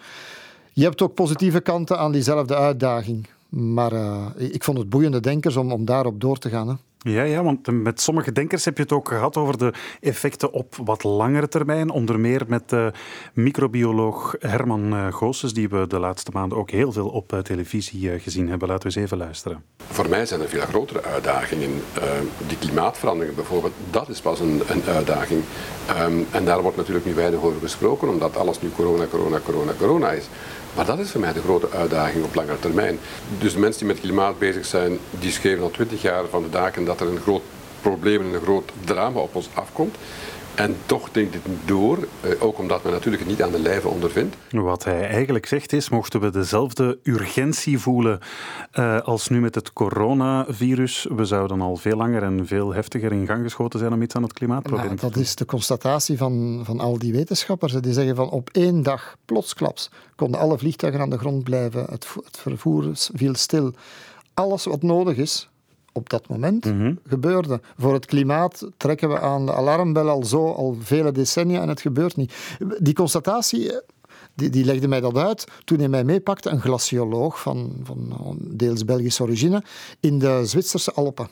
je hebt ook positieve kanten aan diezelfde uitdaging. Maar uh, ik vond het boeiende denkers om, om daarop door te gaan. Hè. Ja, ja, want met sommige denkers heb je het ook gehad over de effecten op wat langere termijn. Onder meer met de microbioloog Herman eh, Goossens, die we de laatste maanden ook heel veel op eh, televisie gezien hebben. Laten we eens even luisteren. Voor mij zijn er veel grotere uitdagingen. Uh, die klimaatverandering bijvoorbeeld, dat is pas een, een uitdaging. Um, en daar wordt natuurlijk nu weinig over gesproken, omdat alles nu corona, corona, corona, corona is. Maar dat is voor mij de grote uitdaging op lange termijn. Dus de mensen die met klimaat bezig zijn, die schreven al twintig jaar van de daken dat er een groot probleem en een groot drama op ons afkomt. En toch denkt dit niet door, eh, ook omdat men natuurlijk het niet aan de lijve ondervindt. Wat hij eigenlijk zegt is, mochten we dezelfde urgentie voelen uh, als nu met het coronavirus, we zouden al veel langer en veel heftiger in gang geschoten zijn om iets aan het klimaatprobleem te doen. Dat is de constatatie van, van al die wetenschappers. Die zeggen van op één dag, plotsklaps, konden alle vliegtuigen aan de grond blijven, het, het vervoer viel stil. Alles wat nodig is, op dat moment mhm. gebeurde. Voor het klimaat trekken we aan de alarmbel al zo, al vele decennia en het gebeurt niet. Die constatatie die, die legde mij dat uit toen hij mij meepakte, een glacioloog van, van deels Belgische origine, in de Zwitserse Alpen.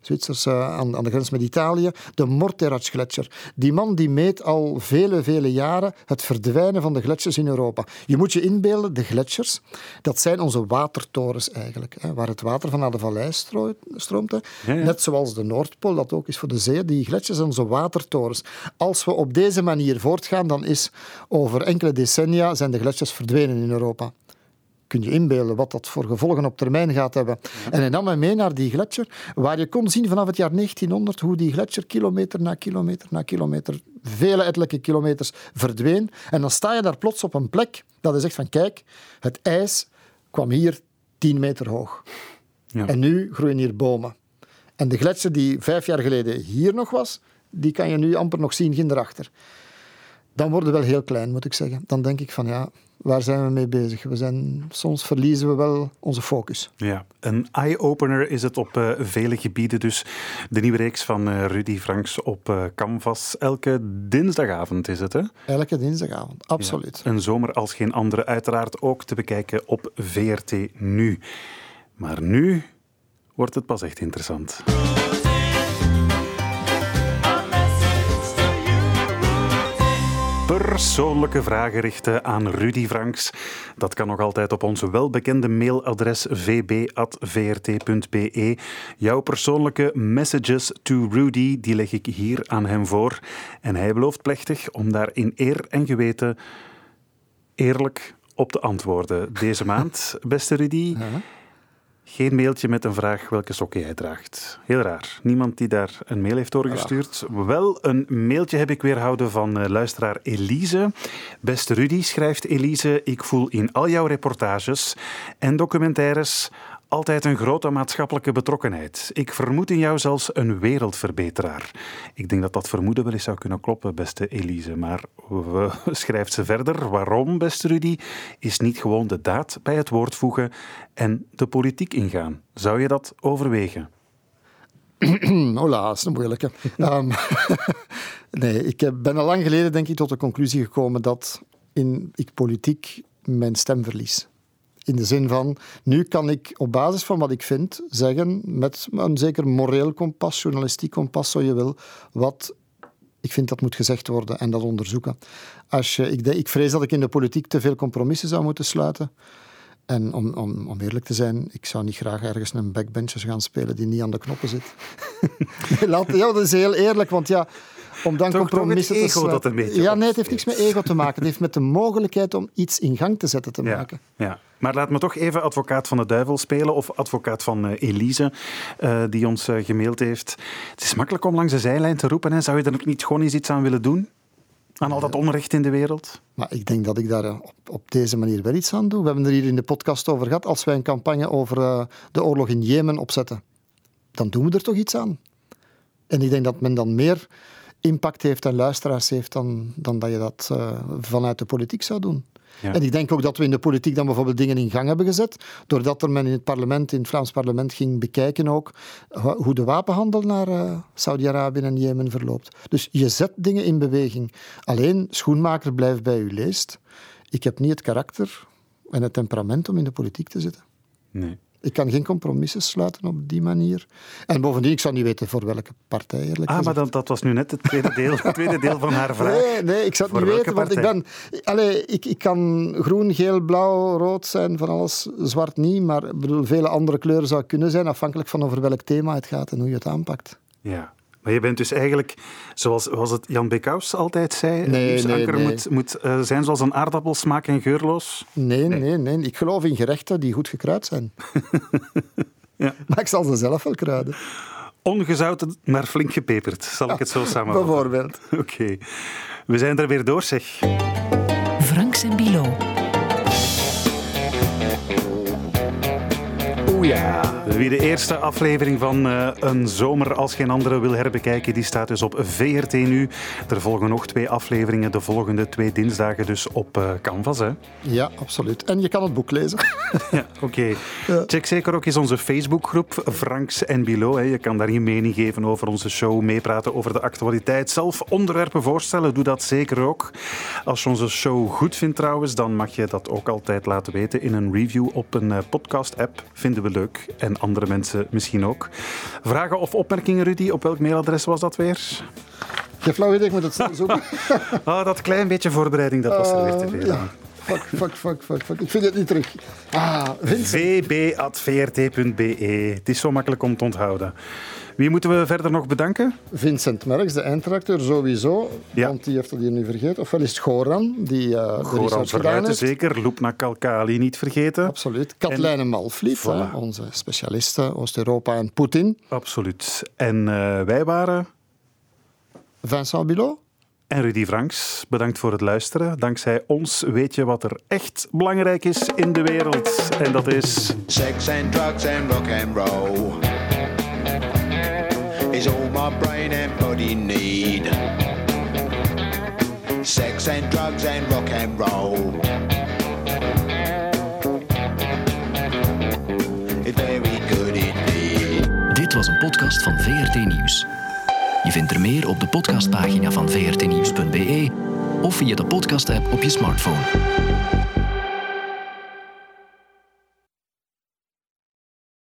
Zwitserse, aan, aan de grens met Italië, de Morteratsch-gletsjer. Die man die meet al vele, vele jaren het verdwijnen van de gletsjers in Europa. Je moet je inbeelden, de gletsjers, dat zijn onze watertorens eigenlijk, hè, waar het water van naar de vallei stroomt. Net zoals de Noordpool, dat ook is voor de zee. Die gletsjers zijn onze watertorens. Als we op deze manier voortgaan, dan is over enkele decennia zijn de gletsjers verdwenen in Europa kun je inbeelden wat dat voor gevolgen op termijn gaat hebben. En hij nam mij mee naar die gletsjer, waar je kon zien vanaf het jaar 1900 hoe die gletsjer kilometer na kilometer na kilometer, vele ettelijke kilometers, verdween. En dan sta je daar plots op een plek dat is echt van, kijk, het ijs kwam hier 10 meter hoog. Ja. En nu groeien hier bomen. En de gletsjer die vijf jaar geleden hier nog was, die kan je nu amper nog zien, ging erachter. Dan worden we wel heel klein, moet ik zeggen. Dan denk ik van ja, waar zijn we mee bezig? We zijn, soms verliezen we wel onze focus. Ja, een eye-opener is het op uh, vele gebieden. Dus de nieuwe reeks van uh, Rudy Franks op uh, Canvas. Elke dinsdagavond is het, hè? Elke dinsdagavond, absoluut. een zomer als geen andere. Uiteraard ook te bekijken op VRT Nu. Maar nu wordt het pas echt interessant. Persoonlijke vragen richten aan Rudy Franks. Dat kan nog altijd op onze welbekende mailadres vb.vrt.be. Jouw persoonlijke messages to Rudy, die leg ik hier aan hem voor. En hij belooft plechtig om daar in eer en geweten eerlijk op te antwoorden deze maand. Beste Rudy, geen mailtje met een vraag welke sokken jij draagt. Heel raar. Niemand die daar een mail heeft doorgestuurd. Wel een mailtje heb ik weerhouden van uh, luisteraar Elise. Beste Rudy, schrijft Elise, ik voel in al jouw reportages en documentaires altijd een grote maatschappelijke betrokkenheid. Ik vermoed in jou zelfs een wereldverbeteraar. Ik denk dat dat vermoeden wel eens zou kunnen kloppen, beste Elise. Maar we, schrijft ze verder. Waarom, beste Rudy, is niet gewoon de daad bij het woord voegen en de politiek ingaan? Zou je dat overwegen? Hola, dat is een moeilijke. um, nee, ik ben al lang geleden denk ik tot de conclusie gekomen dat in, ik politiek mijn stem verlies. In de zin van, nu kan ik op basis van wat ik vind zeggen, met een zeker moreel kompas, journalistiek kompas, zo je wil, wat ik vind dat moet gezegd worden en dat onderzoeken. Als je, ik, ik vrees dat ik in de politiek te veel compromissen zou moeten sluiten. En om, om, om eerlijk te zijn, ik zou niet graag ergens een backbencher gaan spelen die niet aan de knoppen zit. ja, dat is heel eerlijk, want ja, om dan toch, compromissen toch ego dat een beetje Ja, nee, het heeft niks met ego te maken. Het heeft met de mogelijkheid om iets in gang te zetten te maken. Ja, maar laat me toch even advocaat van de duivel spelen, of advocaat van uh, Elise, uh, die ons uh, gemaild heeft. Het is makkelijk om langs de zijlijn te roepen. Hè. Zou je er niet gewoon eens iets aan willen doen? Aan al dat onrecht in de wereld? Maar ik denk dat ik daar op, op, deze manier wel iets aan doe. We hebben er hier in de podcast over gehad. Als wij een campagne over de oorlog in Jemen opzetten, dan doen we er toch iets aan. En ik denk dat men dan meer impact heeft en luisteraars heeft dan, dan dat je dat uh, vanuit de politiek zou doen. Ja. En ik denk ook dat we in de politiek dan bijvoorbeeld dingen in gang hebben gezet, doordat er men in het parlement, in het Vlaams parlement, ging bekijken ook hoe de wapenhandel naar uh, Saudi-Arabië en Jemen verloopt. Dus je zet dingen in beweging. Alleen, schoenmaker blijft bij u leest. Ik heb niet het karakter en het temperament om in de politiek te zitten. Nee. Ik kan geen compromissen sluiten op die manier. En bovendien, ik zou niet weten voor welke partij, eerlijk Ah, maar dat, dat was nu net het tweede deel, het tweede deel van haar vraag. Nee, nee ik zou het niet weten, want ik ben... Allez, ik, ik kan groen, geel, blauw, rood zijn, van alles, zwart niet, maar bedoel, vele andere kleuren zou kunnen zijn, afhankelijk van over welk thema het gaat en hoe je het aanpakt. Ja, maar je bent dus eigenlijk, zoals was het Jan Bekous altijd zei, nee, nee, nee. moet, moet uh, zijn zoals een aardappel, smaak en geurloos? Nee, nee, nee, Ik geloof in gerechten die goed gekruid zijn. ja. Maar ik zal ze zelf wel kruiden. Ongezouten, maar flink gepeperd, zal ik het zo samenvatten. Bijvoorbeeld. Oké. We zijn er weer door, zeg. Franks en Bilo. Oeh ja, Wie de eerste aflevering van uh, Een Zomer als geen andere wil herbekijken, die staat dus op VRT nu. Er volgen nog twee afleveringen, de volgende twee dinsdagen dus op uh, Canvas. Hè? Ja, absoluut. En je kan het boek lezen. ja, oké. Okay. Ja. Check zeker ook eens onze Facebookgroep, Franks en Bilo. Hè. Je kan daar je mening geven over onze show, meepraten over de actualiteit, zelf onderwerpen voorstellen. Doe dat zeker ook. Als je onze show goed vindt trouwens, dan mag je dat ook altijd laten weten in een review op een uh, podcast-app. Vinden we leuk. En andere mensen misschien ook. Vragen of opmerkingen, Rudy? Op welk mailadres was dat weer? Heb flauw idee, ik moet het zoeken. oh, dat klein beetje voorbereiding, dat was er weer te veel. Ja. Fuck, fuck, fuck, fuck, fuck. Ik vind het niet terug. Ah, vb.vrt.be. Het is zo makkelijk om te onthouden. Wie moeten we verder nog bedanken? Vincent Merks, de eindredacteur, sowieso. Ja. Want die heeft dat hier nu vergeten. Ofwel is het Goran, die uh, de Goran gedaan heeft. zeker. Loepna Kalkali niet vergeten. Absoluut. Katlijne Malvliet, voilà. onze specialiste Oost-Europa en Poetin. Absoluut. En uh, wij waren... Vincent Bilot. En Rudy Franks, bedankt voor het luisteren. Dankzij ons weet je wat er echt belangrijk is in de wereld. En dat is... Sex and drugs and rock and roll is all my brain and body need. Sex and drugs and rock and roll. Very good indeed. Dit was een podcast van VRT Nieuws. Je vindt er meer op de podcastpagina van vrtnieuws.be of via de podcast-app op je smartphone.